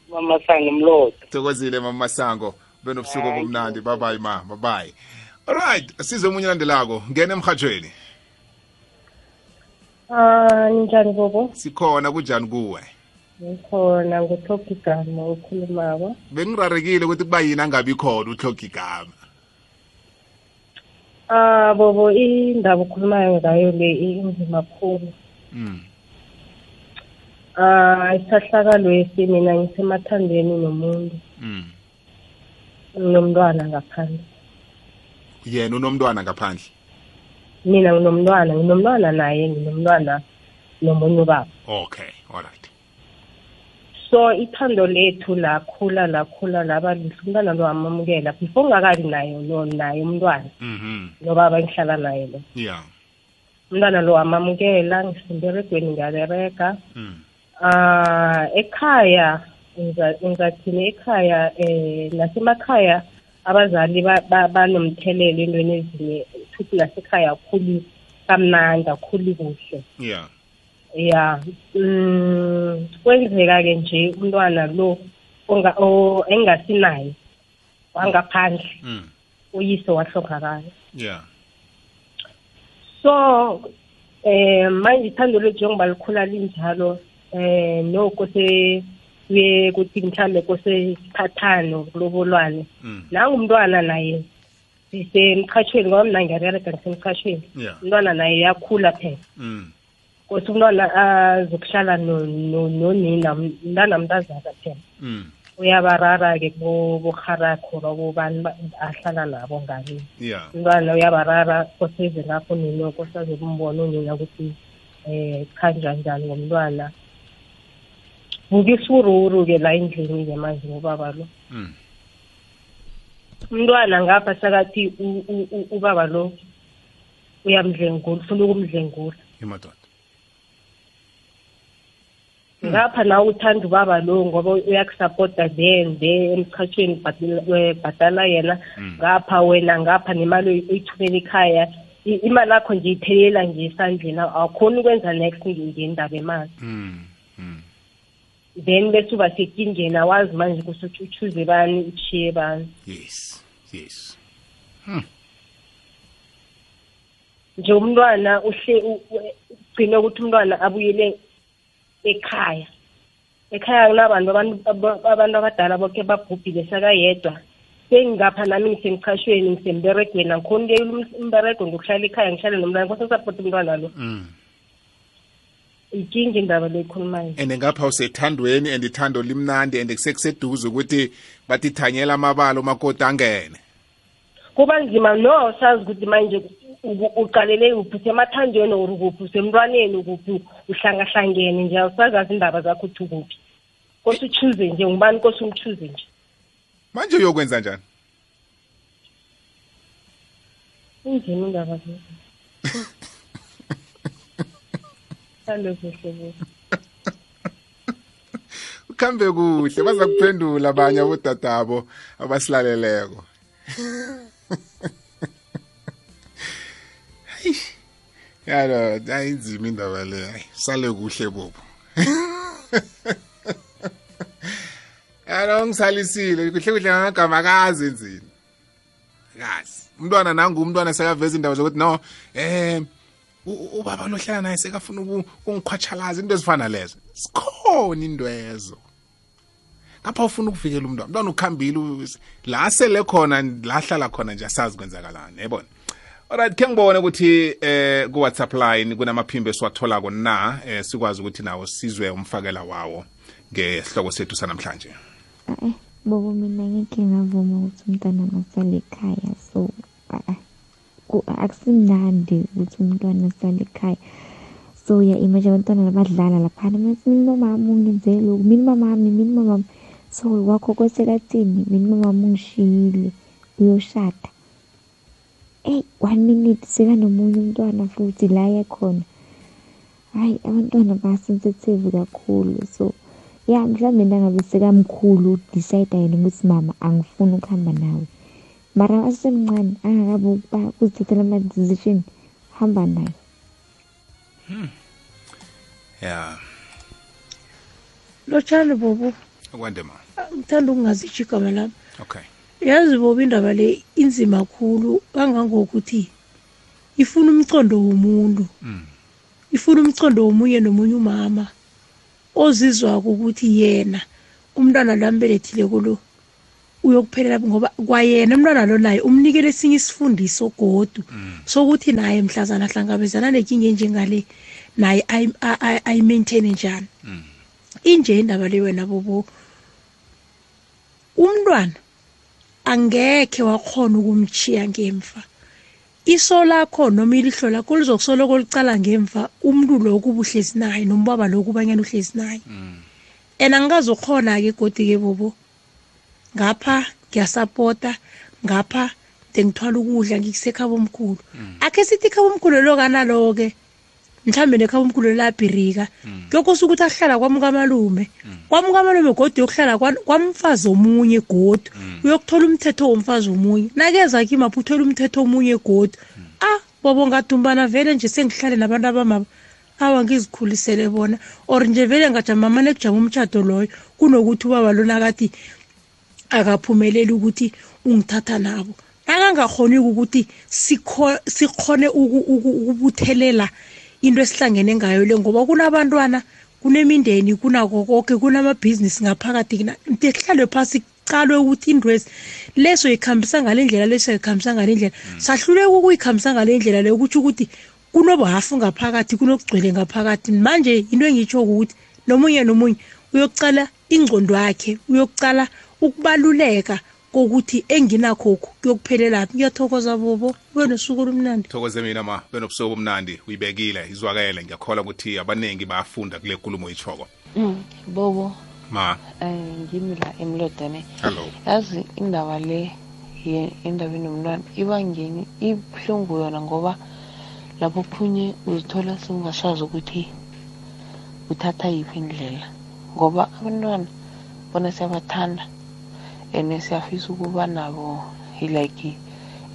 Mamasango mloto thokozile mama masango. Benobusuku obumnandi. babayi ma babayi alright size omunye landelako ngena emhathweni Ah, ninjani bobo? sikhona kunjani kuwe Ngikhona nguthoka igama okhulumako. bengirarekile ukuthi kuba yini angabi khona uhloga igama Ah, bobo indaba okhulumayo ngayo le inzima kakhulu. mm. Ah, isahlakalwesi mina ngisemathandweni nomuntu. mm. Nginomntwana ngaphandle. yena unomntwana ngaphandle Mina nginomntwana, nginomntwana naye, nginomntwana nomunye ubaba. okay alright so ithando lethu lakhula lakhula laba lihle umntwana lo amamukela before ungakabi nayo no naye umntwana mhm nobaba engihlala naye lo. Yeah. Umntwana lo amamukela ngisemberegweni ngiyaberega. Mm. Ah ekhaya ngiza- ngizathini ekhaya eh nasemakhaya abazali ba- ba- banomthelelo entweni ezinye futhi nasekhaya akhuli kamnandi akhuli kuhle. Yeah. Ya mm kwenzeka ke nje umntwana lo engasinaye wangaphandle mm. uyise wahlongakala. Yeah. So eh manje ithando lethu njengoba likhula linjalo eh noko se kuye kuthi mhlambe kose siphathane ukulobolwane mm. Nangumntwana naye sisemchashweni ngoba mna ngiyabereka ngisemchashweni yeah. Umntwana naye yakhula phela mm. Kose umntwana azokuhlala no- no- nonina mntana mntazana phela mm. Uyabarara-ke boharakho babobani ba- ahlala nabo ngakini yeah. Umntwana uyabarara koseze ngapho nino kosazokumbona unina ukuthi um kanjani njani ngomntwana. Buka isururu-ke la endlini-ke manje ngobaba lo. Mm. Umntwana ngapha sakathi u- u- u- ubaba lo uyamdlengula ufuna ukumdlengula. Imadoda ngapha na uthanda ubaba lo ngoba uyakusapota then the emchathweni bhadala yena. Ngapha wena ngapha nemali oyi- oyithumela ekhaya I- imali yakho nje iphelela nje esandleni awukhoni ukwenza next nge- ngendaba emali mm mm then bese uba sekingeni awazi manje kusuthi uchuze bani uchiye bani. Yes yes. Nje umntwana uhle u- u- ugcine ukuthi umntwana abuyele ekhaya. Ekhaya kunabantu abantu aba- abantu abadala boke babhubhile sakayedwa. Sengingapha nami ngisemchashweni ngisemberegweni. Angikhoni um- umberego ngokuhlala ekhaya ngihlale nomntwana. Kosasapota umntwana lo. Mm. Ikinga indaba le ekhulumayo and ngapha usethandweni and ithando limnandi and kusekuseduze ukuthi bathi thanyela amabala umakoti angene. Kuba nzima no sazi ukuthi manje uqalele kuphi usemathandweni or kuphi usemntwaneni kuphi uhlangahlangene nje awusazazi indaba zakho uthi ukuphi. Kose uchuze nje ngubani kose umchuze nje? Manje uyokwenza njani? Inzima indaba kuhle kuhle ukhambe kuhle baza kuphendula abanye abodadabo abasilaleleko. Yalo ayinzima indaba le sale kuhle bobo. Yalo ngisalisile kuhle kuhle ngamagama akazi enzini kazi. Umntwana nangu umntwana sekaveza indaba zokuthi no eh u- u- ubaba lohlala naye sekafuna uku- ukungikhwatshalaza into ezifana lezo sikhona indwezo ngapha ufuna ukuvikela umntwana. Umntwana ukhambile la sele khona la ahlala khona nje asazi kwenzakalani yabona? Alright khe ngibone ukuthi eh ku-whatsapp line kunamaphimbo esiwatholako na eh sikwazi ukuthi nawo sizwe umfakela wawo ngesihloko sethu sanamhlanje. Bobo mina ngeke ngavuma ukuthi umntwana angasala ekhaya so ku- akusimnandi ukuthi umntwana asale ekhaya. So ya imagine abantwana badlala laphana mathi mina mamama ungenzele lokhu mina mamami mina mamami so wakho kwesekathini mina mamama ungishiyile uyoshada. Eyi one minute sekanomunye umntwana futhi la yakhona hayi abantwana basensitive kakhulu. So ya mhlawumbe nangabe sekamkhulu decide yena ukuthi mama angifuni ukuhamba nawe. Mara asemncane angakabi ukuba kuzithathela ama-decision hamba naye ya. Lotshani bobo. Kwande ma. Ngithanda ukungazitsho igama lami. Okay. Yazi bobo indaba le inzima khulu. Kangangokuthi ifuna umcondo womuntu. Mm. ifuna umcondo womunye nomunye umama. Ozizwako ukuthi yena umntwana lambelethile kulo uyokuphelela ngoba kwayena umntwana lo naye umnikele esinye isifundiso godu. Sokuthi naye mhlazana ahlangabezana nenkinga enjengale naye ayi- a- a- ayi-maintaine njani. Inje indaba le wena bobo umntwana angekhe wakhona ukumchiya ngemva. Iso lakho noma ilihlo lakho lizokusoloko licala ngemva umntu lo kuba uhlezi naye nombaba lo kubanyana uhlezi naye. And angingazokhona-ke godi-ke bobo ngapha ngiyasapota ngapha ngithwala ukudla ngikusekhaba omkhulu akhe sithi ikhaba omkhulu lo kanalo-ke mhlawumbe nekhaba omkhulu labhirika kuyokosa ukuthi ahlala kwami kamalume kwami kamalume godi yokuhlala kwa- kwamfazi omunye godi uyokuthola umthetho womfazi omunye. Nakeza kimapho uthola umthetho omunye godi ah bobo ngadumbana vele nje sengihlale nabantu abamaba awa ngizikhulisele bona. Or nje vele ngajamamane kujama umtshato loyo kunokuthi ubaba lona kathi akaphumeleli ukuthi ungithatha nabo. Nakangakhoni ukuthi sikho- sikhone uku- uku- ukubuthelela into esihlangene ngayo le ngoba kunabantwana kunemindeni kunako konke kunamabhizinisi ngaphakathi kuhlalwe phasi kucalwe ukuthi indwezi leso yikhambisa ngale ndlela leso yikhambisa ngale ndlela. Sahluleka ukuyikhambisa ngale ndlela leyo kutsho ukuthi kunobahafu ngaphakathi kunokugcwele ngaphakathi. Manje into engitsho ukuthi nomunye nomunye uyokucala ingcondo yakhe uyokucala ukubaluleka kokuthi enginakhoku kuyokuphelelaphi ngiyathokoza bobo. Ube nosuku olumnandi. Thokoze mina ma. Benobusuku obumnandi. Uyibekile izwakele. Ngiyakholwa ukuthi abaningi bayafunda kule nkulumo yitshoko Mm, bobo. Ma. Um ngimi la emlodane hello. Yazi indaba le ye- endabeni yomntwana ibangeni ibuhlungu yona ngoba lapho khunye uzithola sengasazi ukuthi uthatha yiphi indlela. Ngoba abantwana bona siyabathanda. And siyafisa ukuba nabo like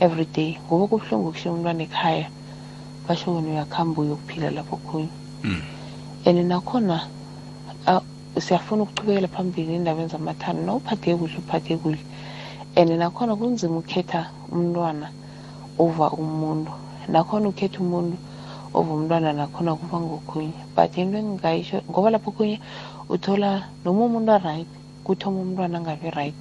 every day ngoba kubuhlungu kushiya umntwana ekhaya basho wena uyakuhamba uyokuphila lapho khunye Mm. and nakhona siyafuna ukuchubekela phambili endabeni zamathando na uphathe kuhle uphathe kuhle. And nakhona kunzima ukukhetha umntwana over umuntu. Nakhona ukhetha umuntu over umntwana nakhona kuba ngokhunye. But into engingayisho ngoba lapho khunye uthola noma umuntu aright kuthoma umntwana angabi right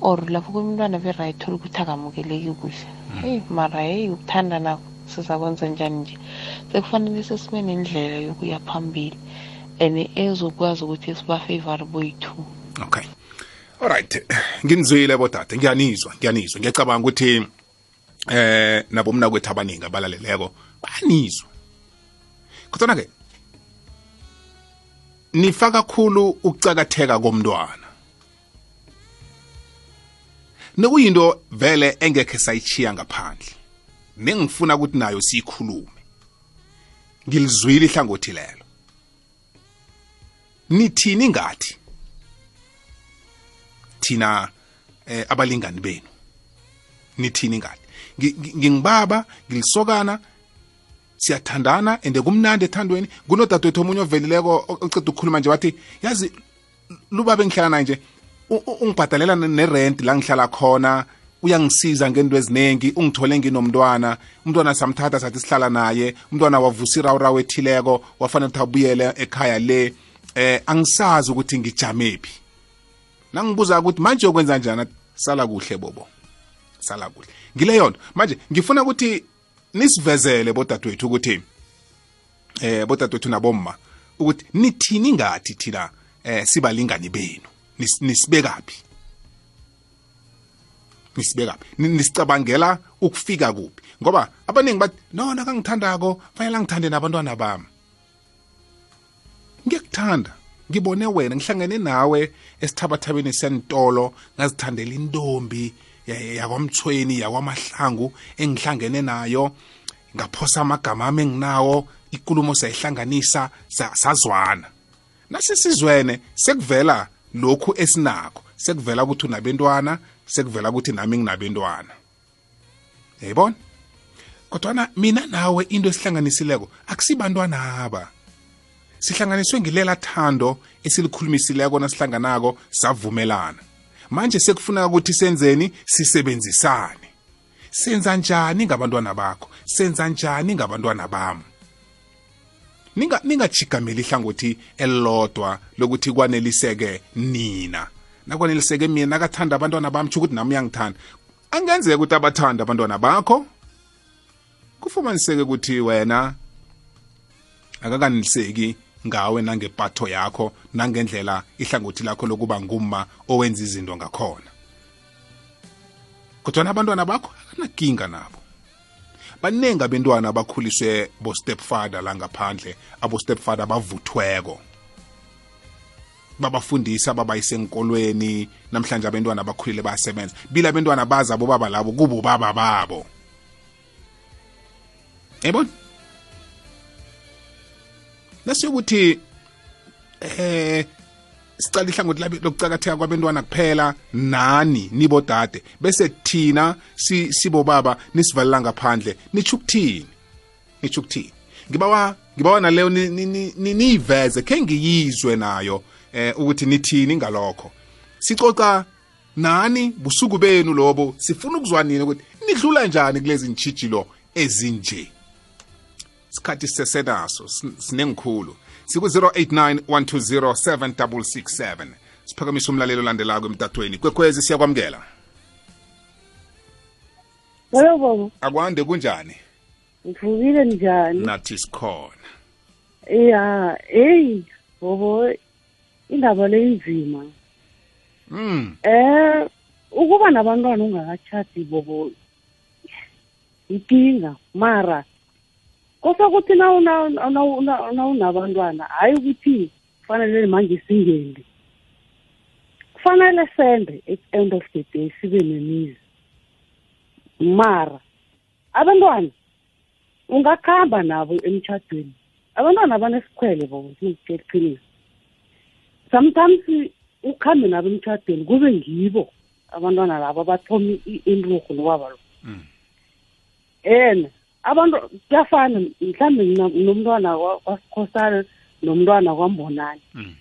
or lapho kuye umntwana be-right thola ukuthi akamukeleki kuhle. Heyi mara heyi ukuthanda nakho sizakwenza njani nje? Sekufanele sesibe nendlela yokuya phambili and ezokwazi ukuthi sibafavor boyi-two okay. Alright nginizwile bodade ngiyanizwa ngiyanizwa. Ngiyacabanga ukuthi eh nabo mna kwethu abaningi abalaleleko bayanizwa. Kodwa ke nifaka kakhulu ukucakatheka komntwana. Nekuyinto vele engekhe sayichiya ngaphandle. Nengifuna ukuthi nayo siyikhulume. Ngilizwile ihlangothi lelo. Nithini ngathi thina eh, abalingani benu. Nithini ngathi Ngi- ngi- ngingibaba ngilisokana siyathandana ende kumnandi ethandweni. Kunodadewethu omunye ovelileko oceda ukukhuluma nje wathi yazi lubabe engihlala naye nje. Ungibhadalela nerent la ngihlala khona uyangisiza ngento eziningi ungithole nginomntwana umntwana samthatha sathi sihlala naye umntwana wavusa irawurawu ethileko wafanele ukuthi abuyele ekhaya le eh angisazi ukuthi ngijamephi nangibuza ukuthi manje yokwenza njani? Sala kuhle bobo. Sala kuhle. Ngile yona manje ngifuna ukuthi nisivezele bodadewethu ukuthi eh bodadewethu nabomma ukuthi nithini ngathi thina eh sibalingani benu? Nisibekaphi nisibekaphi Ni- nisicabangela ukufika kuphi? Ngoba abaningi bathi no nakangithandako fanele angithande nabantwana bami. Ngiyakuthanda ngibone wena ngihlangene nawe esithabathabeni sentolo ngazithandela intombi ya- yakwamthweni yakwamahlangu engihlangene nayo ngaphosa amagama ami enginawo ikulumo sayihlanganisa sa- sazwana. Nasisizwene sekuvela lokhu esinakho sekuvela ukuthi unabentwana sekuvela ukuthi nami nginabentwana. Yayibona? Kodwana mina nawe into esihlanganisileko akusibantwana aba. Sihlanganiswe ngilela thando esilikhulumisileko nasihlanganako savumelana. Manje sekufuneka ukuthi senzeni sisebenzisane. Senza njani ngabantwana bakho? Senza njani ngabantwana bami? Ninga ningajigameli ihlangothi elilodwa lokuthi kwaneliseke nina. Nakwaneliseke mina nakathanda abantwana bami tsho ukuthi nami uyangithanda. Angenzeka ukuthi abathanda abantwana bakho? Kufumaniseke ukuthi wena akakaneliseki ngawe nangepatho yakho nangendlela ihlangothi lakho lokuba ngumma owenza izinto ngakhona. Kodwa abantwana bakho akanakinga nabo. Baningi abentwana abakhuliswe bo stepfather la ngaphandle abo stepfather bavuthweko babafundisa babayise enkolweni namhlanje abantwana bakhulile bayasebenza. Bila abantwana bazi abobaba labo kubo baba babo. Yabona nasiyokuthi eh sicala ihlangothi lokucakatheka kwabantwana kuphela nani nibodade. Bese thina si- sibobaba nisivalela ngaphandle. Nitsho ukuthini? Nitsho ukuthini? Ngibawa ngibawa naleyo ni- ni- ni- ni- niyiveze khe ngiyizwe nayo eh ukuthi nithini ngalokho. Sicoca nani busuku benu lobo sifuna ukuzwa nini ukuthi nidlula njani kulezi ntshijilo ezinje? Isikhathi sisesenaso sin- sinengikhulu. Siku-089 120 7667 siphakamisa umlalelo olandelako emtatweni. Kwekhwezi siyakwamukela. Hello baba, akwande kunjani? Ngivukile njani? nathi sikhona Ya, hey, bobo indaba le inzima. mm. Eh, ukuba nabantwana ungakatshadi bobo ikinga mara kosakuthi nawunabantwana hayi ukuthi kufanele manje singendi kufanele sende at end of the day sibe nemizi. Mara abantwana ungakhamba nabo emtshadweni abantwana banesikhwele iqiniso sometimes ukhambe nabo emtshadweni kube ngibo abantwana labo abathoma i- inturhu nokwaba lo. Mm. and abantu kuyafana mhlawumbe nomntwana wa- wasikhosana nomntwana kwambonani Mm.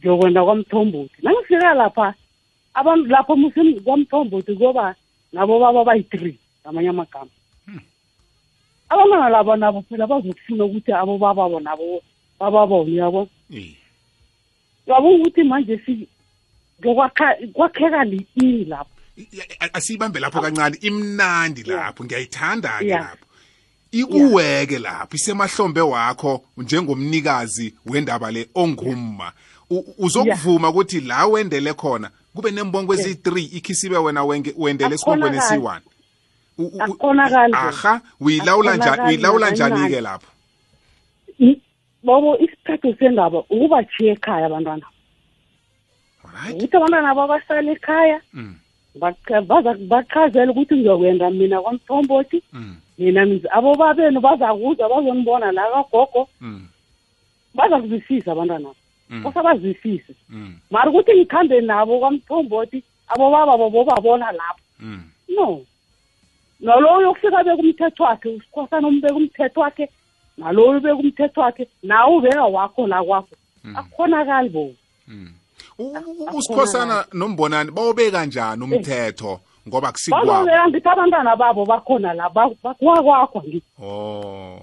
ngiyokwenda kwamthombothi. Nangifika lapha abantu lapho kwamthombothi kuyoba nabo baba bayi-three ngamanye amagama. Hmm. abantwana labo nabo phela bazokufuna ukuthi abobababo nabo bababone yabo yabo ukuthi manje kwakheka li-ini lapho. Asiyibambe lapho kancane imnandi lapho. Ngiyayithanda-ke lapho. Ikuweke lapho isemahlombe wakho njengomnikazi wendaba le ongumma. Uzokuvuma ukuthi la wendele khona kube nembongo ezi-3 ikhisibe wena wendele esibongweni Akukhonakali. esi-1 U- u- u- Akukhonakali. aha uyilawula njani-ke lapho? Bobo isiphetho sendaba ukubathiya ekhaya abantwana. Ukuthi abantwana babasala ekhaya Mm, baza- bachazele ukuthi ngiyokwenda mina kwamthombothi. Mm, mina abobabenu bazakuza bazonibona la kagogo. Mm, baza kuzwisisa abantwana. Mm, kose bazwisise. Mm, mara ukuthi ngikhambe nabo kwamthombothi abobaba bobabona lapho. No. Naloyo uyokufika beka umthetho wakhe usikhosana umbeka umthetho wakhe naloyo ubeka umthetho wakhe nawe ubeka wakho la kwakho. Akukhonakali bo. Usikhosana nombonani bawubeka njani umthetho? Ngoba kusikwabo bazobeka ngithi abantwana babo bakhona la ba- bakwakwakho ngithi oh.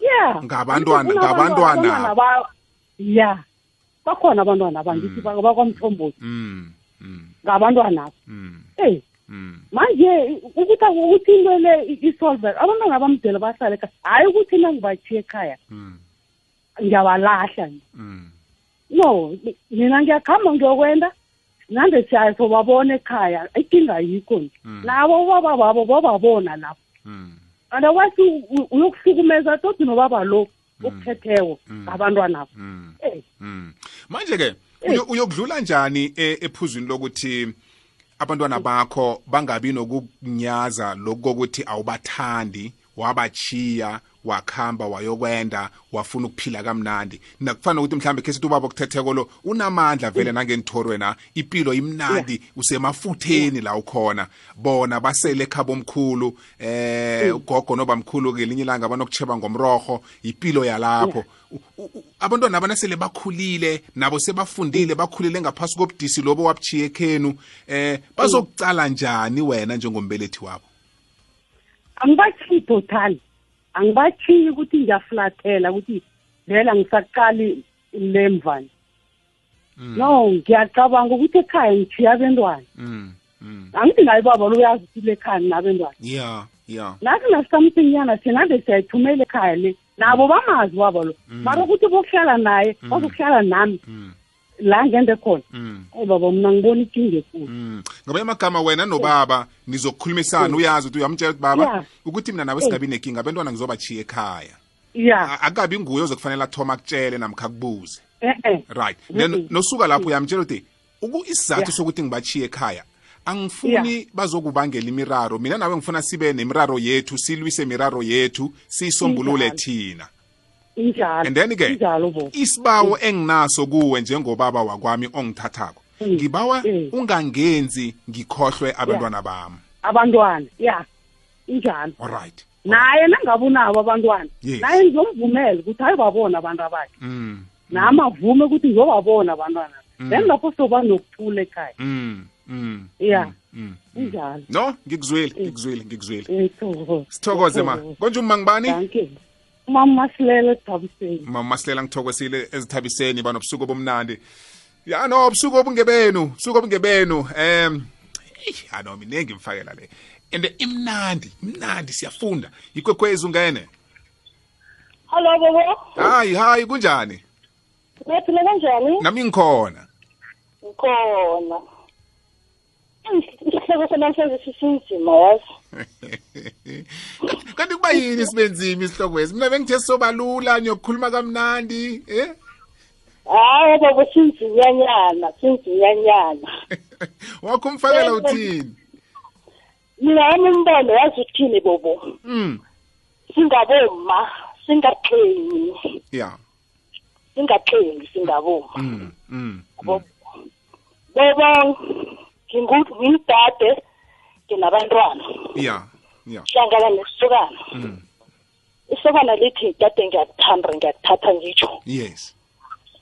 Ya. Ngabantwana- ngabantwana. abantwana ba- ya. Bakhona abantwana bangithi bak- bakwamthombothi. Mm, mm, ngabantwana. Mm, eyi manje ukuthi ukuthi into le i- isolve abantwana bamdela bahlale ekhaya hhayi ukuthi nangibathiye ekhaya. Mm, no mina ngiyakuhamba ngiyokwenda. Nande siyaye sobabona ekhaya inkinga ayikho nje. Mm. nabo ubaba babo bababona lapho. Otherwise u- uyokuhlukumeza toti nobaba lo okuphetheko ngabantwanabo mm, Eh, mm. manje-ke uyo- uyokudlula njani e- ephuzwini lokuthi abantwana bakho bangabi nokunyaza lokhu kokuthi awubathandi wabachiya wakhamba wayokwenda wafuna ukuphila kamnandi. Nakufana ukuthi mhlawumbe khe sithi ubaba okuthetheko lo unamandla vele nangenithorwena impilo imnandi usemafutheni la ukhona. Bona basele ekhabo omkhulu eh ugogo nobamkhulu ngelinye ilanga banokutsheba ngomroho impilo yalapho. Abantwana abanasele bakhulile nabo sebafundile bakhulile ngaphasi kobudisi lobo wabuchiye ekhenu eh bazokucala njani wena njengombelethi wabo angibathiyi total angibathiyi ukuthi ngiyafulathela ukuthi vele angisaqali lemvani no ngiyacabanga ukuthi ekhaya ngithiya abentwana. Mm, mm. angithi naye baba lo uyazi ukuthi le khaya nabentwana yeah yeah nathi nasamthinyana thina nde siyayithumela ekhaya le nabo bamazi baba lo. Mara ukuthi bokuhlala naye bazokuhlala nami. Mm, la ngende khona. Mm. ayi baba mna ngibona ikinga ekulu. Mm. Ngamanye amagama wena nobaba nizokukhulumisana uyazi ukuthi uyamtshela ukuthi baba Yeah. ukuthi mina nawe singabi nenkinga abantwana ngizobachiya ekhaya. Ya A- akabi nguye ozokufanele athoma akutshele namkha akubuze. Eh-eh right. Then Mm-mm. nosuka lapho uyamtshela ukuthi uku isizathu Yeah. sokuthi ngibachiye ekhaya angifuni bazokubangela imiraro. Mina nawe ngifuna sibe nemiraro yethu silwise imiraro yethu siyisombulule Injalo. thina. Injalo and then ke isibawo enginaso kuwe njengobaba wakwami ongithathako Mm. ngibawa Mm. ungangenzi ngikhohlwe abantwana bami. Abantwana ya injalo. Alright naye nangabe unabo abantwana naye ngizomvumela ukuthi ayobabona abantu abakhe. Mm. Nami avume ukuthi ngizobabona abantwana. Mm. then lapho soba nokuthula ekhaya. Mm mm ya. mm, mm. injalo. No ngikuzwile ngikuzwile ngikuzwile sithokoze ma. Konje umma ngibani? Danke. Mama Masilela Thabiseni. mama masilela ngithokozile ezithabiseni banobusuku obumnandi ya no ubusuku obungebenu ubusuku obungebenu em ano minengi mfakela le and imnandi imnandi siyafunda ikwekwezi ungene Hello bobo. hayi hayi kunjani Niyaphila kanjani? nami ngikhona Ngikhona. Isihloko senamhlanje sisinzima yazi. kanti kuba yini sibenzima isihloko mina bengithe sobalula niyokukhuluma kamnandi eh Hayi bobo sinzinyanyana, sinzinyanyana. wakho umfakela uthini Mina wami umbono yazi uthini bobo? mm Singaboma, singaqhenyi, ya singaqhenyi singaboma. mm mm Bobo. Bobo ngingu- ngimdade nginabantwana. ya ya. Hlangana nesokana. Mm. Isokana lithi kade ngiyakuthanda ngiyakuthatha ngitsho yes.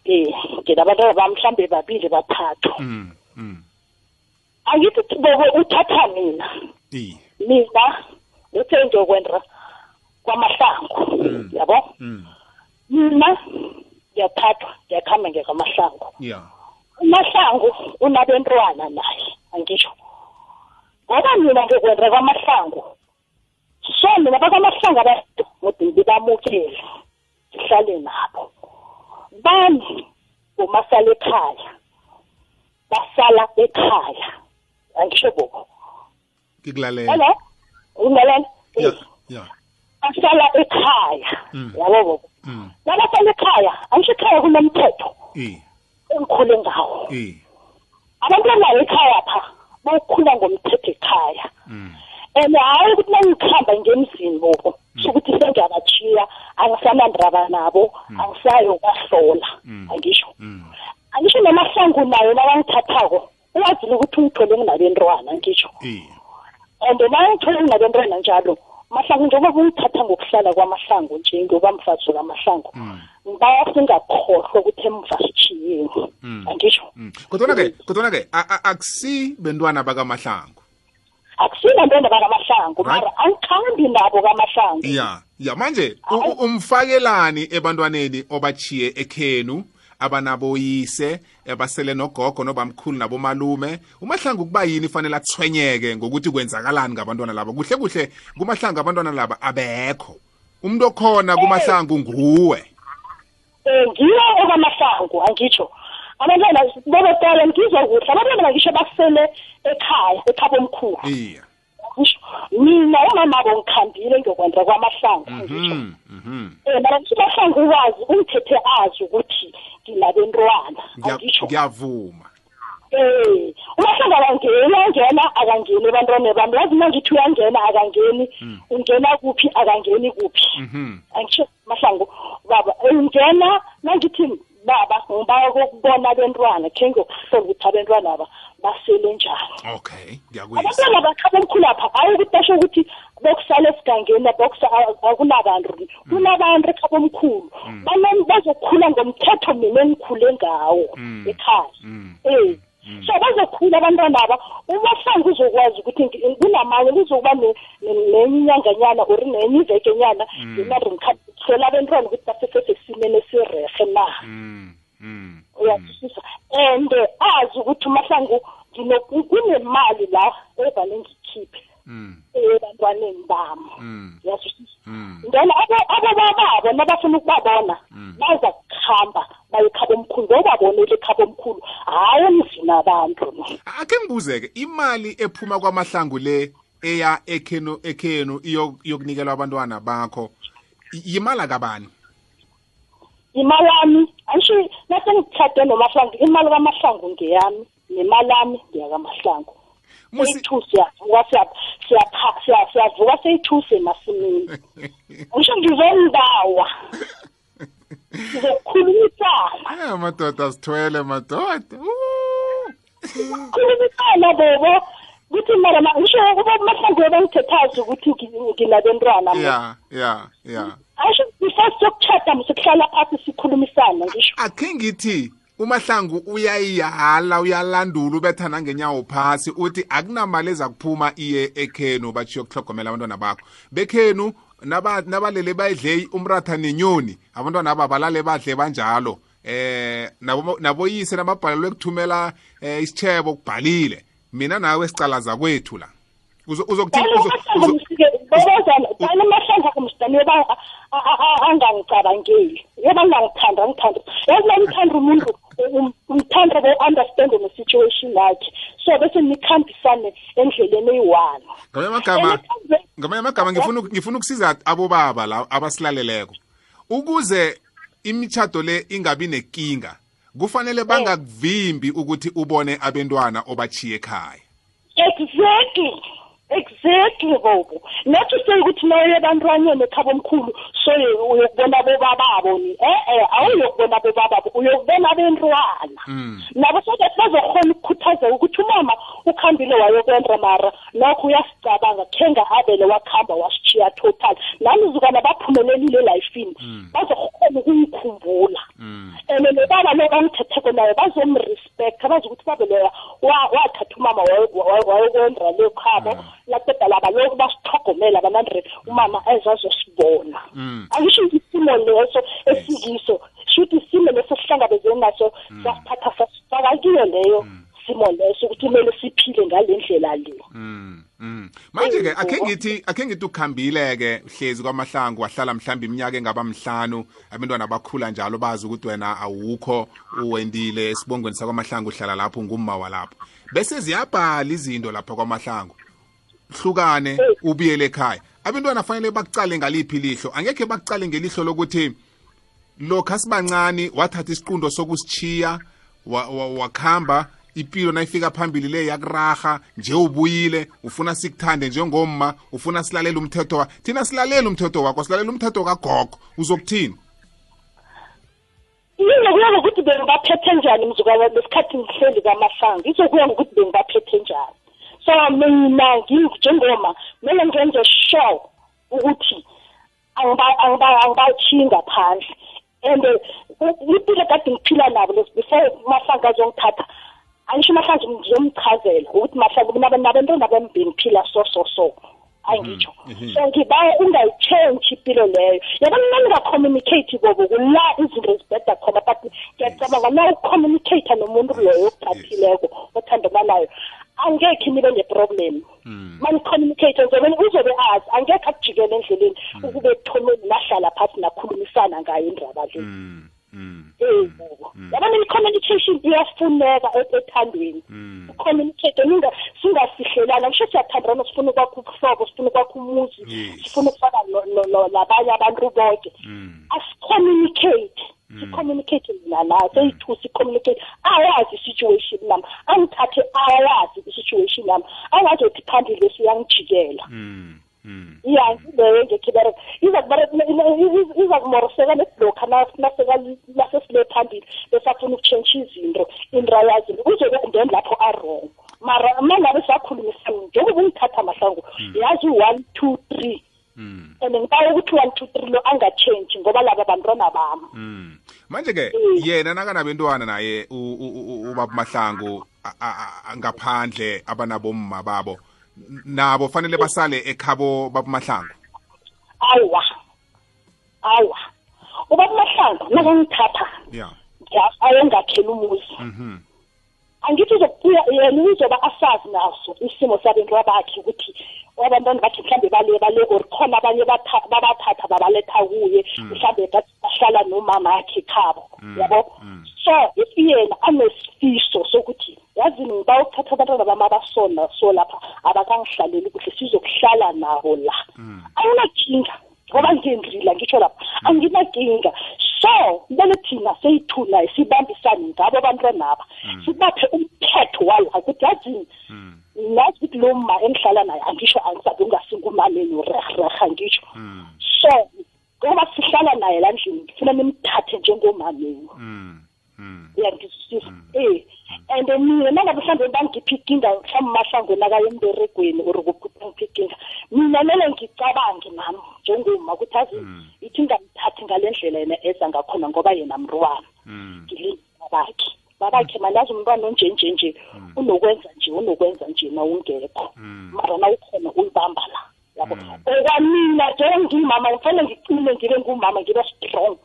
Um nginabantwana bami mhlambe babili bathathu. Mm mm. Angithi thi bobo uthatha mina. I mina uthe ngiyokwenda kwamahlangu. Mm. yabo? Mm. Mina ngiyathathwa ngiyakuhamba ngiya kwamahlangu. Ya. Umahlangu unabentwana naye angitsho. Ngoba mina ngikwenda kwamahlangu so mina bakwamahlangu abantu ngode ngibamukele sihlale nabo. Bami bomasala ekhaya basala ekhaya angisho bobo. Ngikulalela hello? Ungalela ya ya. Basala ekhaya Mm. yabo bobo. Mm. Nabasala ekhaya angisho ekhaya kunomthetho. I engikhule ngawo. I abantwana ekhaya pha bakhula ngomthetho ekhaya. Mm. And hayi ukuthi nangikhamba ngemzini bobo sokuthi sengiyabachiya angisanandaba nabo angisayo kwahlola Mm. angisho. Mm. Angisho namahlangu nayo nakangithathako uyazile ukuthi ungithole nginabentwana ngisho i and nangithole nginabentwana njalo mahlangu njengoba ungithatha ngokuhlala kwamahlangu nje ngoba mfazi kamahlangu Mm. ngibawa singakhohlwa ukuthi emva sitshiyeni Mm. angisho mm kodwa ke kodwa ke a- a- akusi bentwana bakamahlangu akusina ntonda bakamahlangu Right. mara angikhambi nabo kamahlangu ya ya manje u- u- umfakelani ebantwaneni obachiye ekhenu abanaboyise abasele nogogo nobamkhulu nabomalume. Umahlangu kuba yini fanele athwenyeke ngokuthi kwenzakalani ngabantwana laba? Kuhle kuhle kumahlangu abantwana laba abekho. Umuntu okhona kumahlangu nguwe. Um ngiyo okwamahlangu angitsho. Abantwana bobotala ngizwa kuhle. Abantwana bangisho basele ekhaya ekhaba omkhulu. Iya. Ngisho mina umamabo ngikhambile ngiyokwenza kwamahlangu angitsho. Mhm mhm. Um mara ngithi umahlangu wazi ungithethe azi ukuthi angitsho ngiyavuma. Eh, umahlangu akangeni angena akangeni ebantwaneni bami. Yazi uma ngithi uyangena akangeni. Ungena kuphi akangeni kuphi. Mhm. Angisho mahlangu baba ngena nangithi baba ngiba kokubona abentwana khe ngiyokuhlola ukuthi abentwana aba basele njani. Okay ngiyakuyisa. Abantwana bakhaba omkhulu apha hayi ukuthi basho ukuthi bokusala esigangeni bokusa- a- akunabantu. Kunabantu ekhaba omkhulu. Bano- bazokhula ngomthetho mina engikhule ngawo Mm. ekhaya. Mm. eh so bazokhula abantwana aba umahlangu uzokwazi ukuthi ngi- kunamanye kuzokuba ne- ne- nenye inyanganyana or nenye ivekenyana ngemari ngihlola abantwana ukuthi basesesesimeni esirehe na. Mm. Mm. Uyazwisisa and azi ukuthi umahlangu ngino- kunemali la evane ngikhiphe. mm ebantwaneni bami. Mm. Uyazwisisa mm. Then abobababo nabafuna ukubabona. Baza kuhamba bayekhaba omkhulu ngobabonele ekhaba omkhulu. Hhayi emzini abantu. Ake ngibuzeke imali ephuma kwamahlangu le eya ekhenu ekhenu iyo- iyokunikelwa abantwana bakho yimali kabani? Imalami angisho nasengithathe nomahlangu imali kamahlangu ngeyami nemali ami ngeyakamahlangu Musi- seyi-two siyavuka siya- siyapha- siya- siyavuka seyi-two semasimini ngisho ngizondawa sizokhulumisana Eh madoda sithwele madoda. Uh. khulumisana bobo. Kuthi mara ma- ngisho kuba mahlangu ebengithethazi ukuthi ngi- nginabentwana mina. ya ya ya asho before sokuchata musekuhlala phasi sikhulumisana ngisho. Akhe ngithi umahlangu uyayala uyalandula ubetha nangenyawo phasi uthi akunamali eza kuphuma iye ekhenu batshiyo kuhlogomela abantwana bakho. Bekhenu naba- nabalele bayidle umratha nenyoni abantwana aba balale badle banjalo. Eh nabo naboyise nababhalelwe kuthumela eh, isitshebo kubhalile. Mina nawe sicalaza kwethu la. Uzo- uzokuthini uzo- uzo- bobozana dani amahlangu kumsidani yoba angangicabangeli. Yoba ngangithanda ngithanda yazi namthanda umuntu. um- umthanda be-understand ne-situation yakhe so bese nikhambisane endleleni eyi-one. Ngamanye amagama ngamanye amagama ngifuna uk- ngifuna ukusiza abobaba la abasilaleleko. Ukuze imitshato le ingabi nenkinga kufanele bangakuvimbi ukuthi ubone abentwana obachiye ekhaya. Exactly. Exactly bobo. Nathi useye ukuthi naye ebantwaneni ekhaba omkhulu so uyokubona bobababo ni. E-e awuyokubona bobababo uyokubona abentwana nabo so that bazokhona ukukhuthazeka ukuthi umama ukhambile wayokwenza mara nokho uyasicabanga khenga abele wakhamba wasishiya total. Namizukana baphumelelile elifini bazokhona ukuyikhumbula. And nebaba lo bangithetheko naye bazomrespecta bazi ukuthi babe loya wa- wathatha umama wayo- wayo- wayokwenza le khabo laqeda laba lokhu basihlogomela banandre umama ezazosibona. Angisho isimo leso esikiso shuthi isimo leso sihlangabezeni naso sasiphatha sasifaka kiyo leyo simo leso ukuthi kumele siphile ngale ndlela le. Mm, mm. manje-ke akhe ngithi akhe ngithi ukhambile-ke hlezi kwamahlangu wahlala mhlawumbe iminyaka engaba mhlanu abantwana bakhula njalo bazi ukuthi wena awukho uwendile esibongweni sakwamahlangu uhlala lapho ngumma walapho. Bese ziyabhala izinto lapho kwamahlangu. Hlukane ubuyele ekhaya. Abantwana fanele bakucale ngaliphi ilihlo angekhe bakucale ngelihlo lokuthi lokhu sibancane wathatha isiqundo sokusichiya wa- wa- wakhamba impilo nayifika phambili le yakuraha nje ubuyile ufuna sikuthande njengomma ufuna silalela umthetho wa thina silalela umthetho wakho silalela umthetho kagogo. Uzokuthini? Izokuya ngokuthi bengibaphethe njani mzukwana lesikhathi ngihleli kamahlangu izokuya ngokuthi bengibaphethe njani? So mina njengoma kumele ngenze sure ukuthi angiba- angiba- angibachiyi ngaphandle. And impilo kade ngiphila nabo les- before mahlangu azongithatha angisho mahlangu ngizomchazela ukuthi mahlangu nabentwana bami bengiphila so so so. Angitsho so ngibaye ungayitshentshi impilo leyo. Yabona uma ninga-communicate bobo kula izinto zibheda khona but ngiyacabanga na ucommunicate nomuntu loyo okuthathileko othandabanayo angekhe nibe ne-problem. Manicommunicate uzobe uzobe azi angekhe akujikele endleleni ukube ekuthomeni nahlala phasi nakhulumisana ngayo indaba le. Eh, bobo. yabona i-communication iyafuneka e- ethandweni? Ucommunicate ninga singasihlelana ngisho siyathandana sifuna ukwakha ubuhlobo sifuna ukwakha umuzi Yes. sifuna ukufana no- no- no- nabanye abantu bonke asicommunicate. Sicommunicate mina la seyi-two sicommunicate ayazi i-situation nami angithathe ayazi i-situation nami angazothi phambili siyangijikela. Ya leyo ngekibereka iza kumoroseka nesilokha nasesile phambili besafuna ukutshentsha izinto indra yazini uzobe then lapho arong mara ma ngabe sakhulumisana njengoba ungithatha mahlangu yazi u-one two three and ngibaye ukuthi one two three lo angatshentshi ngoba laba bantwana bami. Manje-ke yena nakanabentwana naye ubaba mahlangu ngaphandle abanabomma babo nabo fanele basale ekhabo baba mahlangu? Awa. Awa. Ubaba mahlangu nakangithatha ya. ayengakhela umuzi. Angithi uzokubuya yena uzoba asazi naso isimo sabentwa bakhe ukuthi abantwana bakhe mhlawumbe bale bale or khona abanye batha- babathatha babaletha kuye. Mhlawumbe bathi bahlala nomama yakhe ekhabo yabo? So if yena anesifiso sokuthi yazini ngiba ukuthatha abantwana bami abasona so lapha abakangihlaleli kuhle sizokuhlala nabo la. Awunajinga ngoba ngiyendlila ngisho lapho. Anginakinga. So kumele thina seyithuna sibambisane ngabo abantwanaba. Sibaphe umthetho walo ukuthi yazini nazi ukuthi lo ma engihlala naye angisho angisabe ungasingumameni urerreha ngisho so ngoba sihlala naye la ndlini ngifuna nimthathe njengomameni uyangizwisisa eh and mina nangabe mhlawumbe bangiphi inkinga mhlawumbe mahlangweni akaye emberegweni or kuphupha ngiphi inkinga mina mele ngicabange nami njengoma ukuthi azi ithi ngamthathi ngale ndlela yena eza ngakhona ngoba yena mntwana ngilinde babakhe. Babakhe mandazi umntwana onjenje nje unokwenza nje unokwenza nje na ungekho. Mara na ukhona uyibamba la yabo. Okwamina njengengimama kufanele ngicine ngibe ngumama ngibe strong.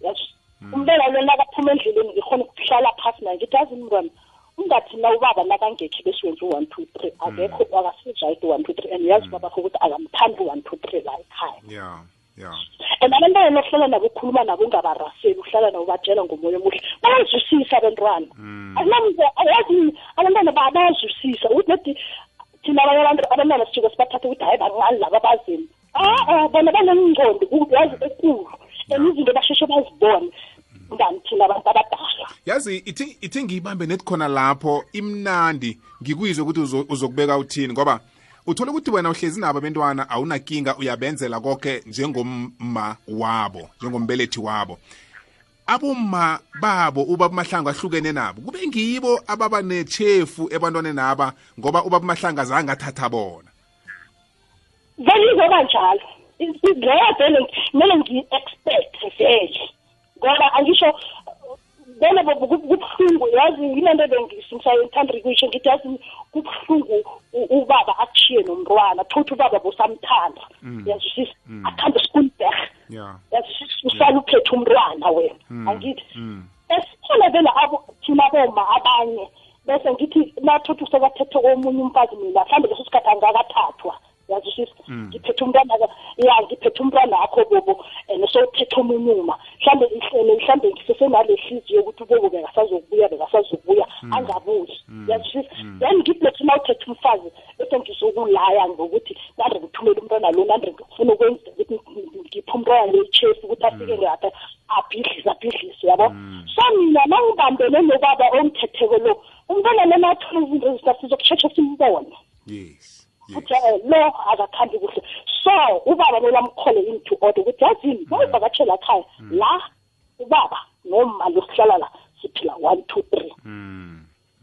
Yazi. Umntwana lo nakaphuma endleleni ngikhona ukuhlala phasi naye ngithi azi mntwana ungathi na ubaba nakangekhi besiwenza u-one two three akekho akasirayiti u-one two three and yazi babakho ukuthi akamthandi u-one two three la ekhaya. Yeah yeah. And abantwana ohlala nabo ukhuluma nabo ungabaraseli uhlala nabo batshela ngomoya omuhle. Bayazwisisa abantwana akunamze ayazi abantwana bayazwisisa ukuthi nedi thina abanye abantu abantwana sisuke sibathathe ukuthi hayi bancane laba bazini a bona banemngcondo yazi ekulu. And izinto basheshe bazibone. Ngani thina abantu abadala. Yazi ithi ithi ngiyibambe nethi khona lapho imnandi ngikuyizwe ukuthi uzo- uzokubeka uthini ngoba uthola ukuthi wena uhlezi nabo abantwana awunakinga uyabenzela konke njengomma wabo njengombelethi wabo. Abomma babo ubaba mahlangu ahlukene nabo kube ngibo ababa nechefu ebantwaneni aba ngoba ubaba mahlangu azange athatha bona. Vele izoba njalo. Leyo vele kumele ngi-expect vele. Ngoba angisho vele bo- ku- kubuhlungu yazi yinento bengisimsayenthandri kuyisho ngithi yazi kubuhlungu u- ubaba akushiye nomntwana thothi ubaba bosamthanda. Yazwisisa akhambe schoolberg yeah. Yazwisisa usala uphethe umntwana wena. Angithi esikhona vele abo thina boma abanye bese ngithi nathothi usekathethe komunye umfazi mina mhlawumbe leso sikhathi angakathathwa. Yazwisisa ngiphethe umntwana ya ngiphethe umntwana akho bobo and sowuphethe omunye uma. Mhlawumbe ihlele mhlawumbe ngisesenale hliziyo ukuthi ubobo bekasazokubuya bekasazokubuya angabuyi yazwisisa then ngithi lethi na uthethe umfazi bese ngizokulaya ngokuthi nande ngithumele umntwana lo nande ngifuna ukwenza ukuthi ngiphe umntwana le ichefu ukuthi afike ngapha abhidlise abhidlise yabo? So mina nangibambene nobaba omthetheko lo umntwana lona athole izinto ezisa sizokusheshe simbone yes. Ukuthi eh, lo akakhambi kuhle. So ubaba kumele amkhole into order ukuthi yazini mayivakatshela ekhaya. La ubaba noma losihlala la siphila one two three.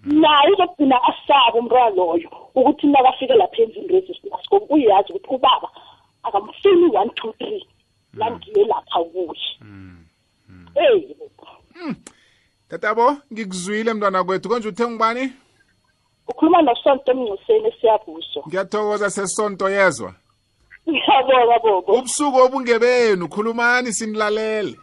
Naye uzogcina asaba umntwana loyo ukuthi nakafike lapha enzini resisinasko uyazi ukuthi ubaba akamfuni one two three. La ngiye lapha kuye. Eyi. Tatabo ngikuzwile mntwana kwethu. Konje uthe ngubani ukhuluma nosonto emngcuseni esiyabuso. Ngiyathokoza sesonto yezwa. Ngiyabonga bobo. Ubusuku obungebenu khulumani sinilalele.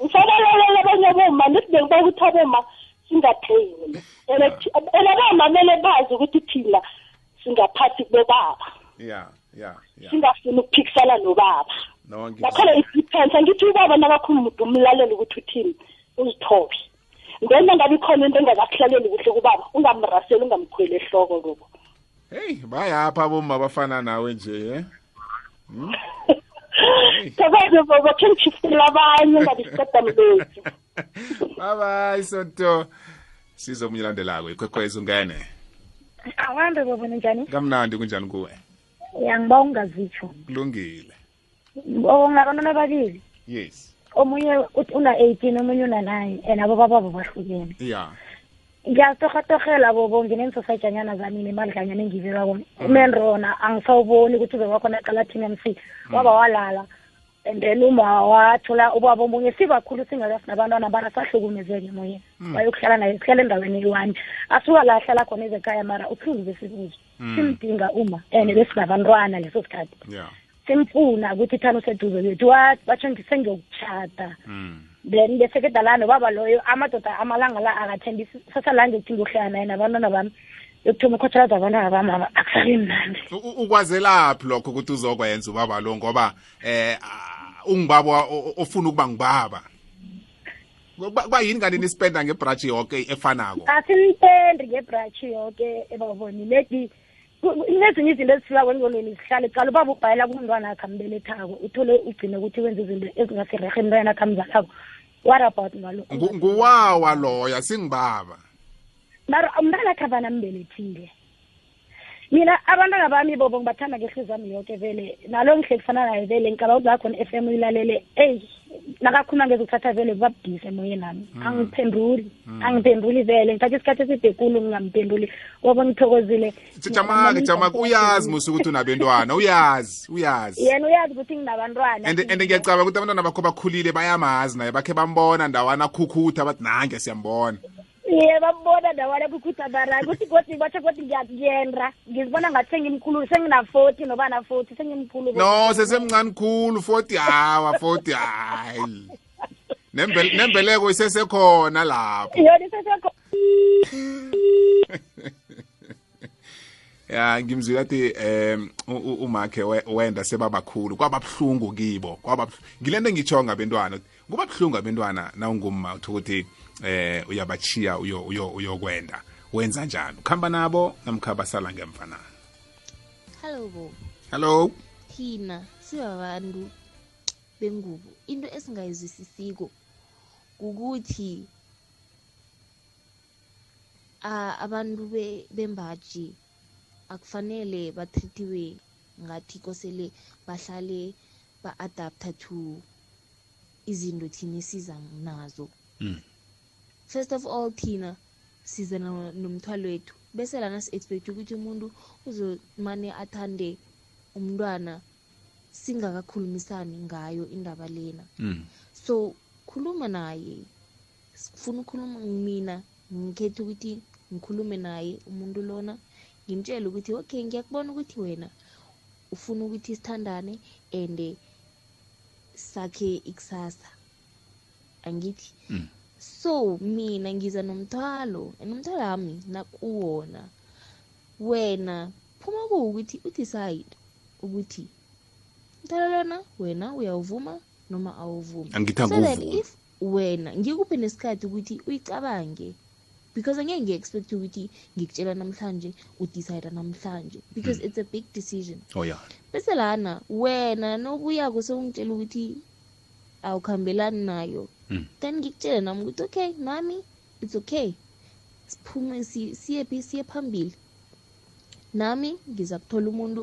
Ngifanelelele abanye aboma nithi bengiba ukuthi aboma singatreyini and aboma kumele bazi ukuthi thina singaphasi kubobaba yeah yeah yeah singafuni ukuphikisana nobaba. Nakhona it depends angithi ubaba nakakhuluma umlaleli ukuthi uthini uzithobe. Then angabi khona into engakakuhlaleli kuhle kubaba ungamraseli ungamkhweli ehloko lobo hey bayapha abomma bafana nawe nje eh thokoze bobo khe ngishifutela abanye ungabi siqeda mlezi bye bye sonto. Sizomunye landelako ikwekhwezi ungene. Awambe babona njani kamnandi kunjani kuwe? Yangiba ungazitsho kulungile. Ngabantwana ababili yes. Omunye uthi una-eighteen omunye una-nine and abo bababo bahlukene yeah ngiyatoheratohela bobo ngineensosajanyana zami nemadlanyana engibekako. Menrona angisawuboni ukuthi ubewakhona aqala team m c. Waba walala and then uma wathola ubaba omunye sibakhulu singakafi nabantwana bara sahlukumezeke moyeni wayokuhlala naye sihlala endaweni eyi-one. Asuka la ahlala khona ezekhaya mara ubuhlungu besibuzo? Simdinga uma and besinabantwana leso sikhathi. Yeah simfuna ukuthi thana useduze kwethu. Batsho ngi- sengiyokutshata. Mm. then bese kedalana baba loyo amadoda amalanga la akathembi sasala ngekuthi ngohlala naye nabantwana bami. Yokuthoma ukhothelaza abantwana bami aba akusabi mnandi. U- u- ukwazelaphi lokho ukuthi uzokwenza ubaba lo? Ngoba eh ungibaba ofuna ukuba ngibaba Kuba- yini kanti nispenda ngebratshi yoke efanako? Asimpendi ngebratshi yoke ebaboni. Ledi nezinye izinto ezifikako engqondweni zihlale cala ubaba ubhalela kumntwana akhe ambelethako uthole ugcine ukuthi wenza izinto ezingasirerhe emntwana akhe amzalako. What about ngalokho Ngu- nguwawa loya singibaba mara umntana akhe abana ambelethile. Mina abantwana bami bobo ngibathanda ngehliziyo zami yoke vele. Nalo ngihle kufana naye vele ngicaba ukuthi la khona i-f m uyilalele eyi. Nakakhuluma ngezokuthatha vele kubabudisa emoyeni nami. Angiphenduli angiphenduli vele. Ngithatha isikhathi eside kulu ngingamphenduli. Ngoba ngithokozile. Jamake jamake uyazi musu ukuthi unabentwana uyazi uyazi. Yena uyazi ukuthi nginabantwana. And and ngiyacabanga ukuthi abantwana bakho bakhulile bayamazi naye bakhe bambona ndawana khukhutha bathi nange siyambona. Iye bambona ndawana kukhutha mara kuthi godi batsho godi ngiyakuyenda ngizibona ngathi sengimkhulu sengina-forty noba na-forty sengimkhulu no sesemncane khulu 40 hawa 40 hayi. Nembel- nembeleko isesekhona lapho. Yona isesekho ya ngimzwile athi um umakhe we- wenda sebabakhulu kwababuhlungu kibo kwaba ngilento engitsho ngabentwana kuba buhlungu abentwana nawungumma uthi ukuthi eh uyabachiya uyo uyo uyokwenda. Wenza njani? Ukhamba nabo namkha basala ngemva na hello bo. Hello? Thina sibabantu bengubo. Into esingayizwisisiko ukuthi abantu be- bembaji akufanele batreatiwe ngathi kosele bahlale ba-adapta to izinto thina esiza nazo. Mm. First of all thina siza no- nomthwalo wethu bese lana si-expect ukuthi umuntu uzomane athande umntwana singakakhulumisani ngayo indaba lena mm. so khuluma naye sifuna ukhuluma mina ngikhetha ukuthi ngikhulume naye umuntu lona ngimtshele ukuthi okay ngiyakubona ukuthi wena ufuna ukuthi sithandane and sakhe ikusasa angithi Mm. So mina ngiza nomthwalo and umthwalo wami nakuwona. Wena phuma kuwukuthi udecide ukuthi umthwalo lona wena uyawuvuma noma awuvumi. Angithi so that akuwuvumi. if wena ngikuphe nesikhathi ukuthi uyicabange? Because angeke ngi-expect ukuthi ngikutshela namhlanje udecide namhlanje. Because it's a big decision. Oh ya bese lana wena nobuyako sewungitshela ukuthi awukhambelani nayo. Mm. then ngikutshele nami ukuthi okay nami it's okay. Siphume si- siye phi siye phambili. Nami ngiza kuthola umuntu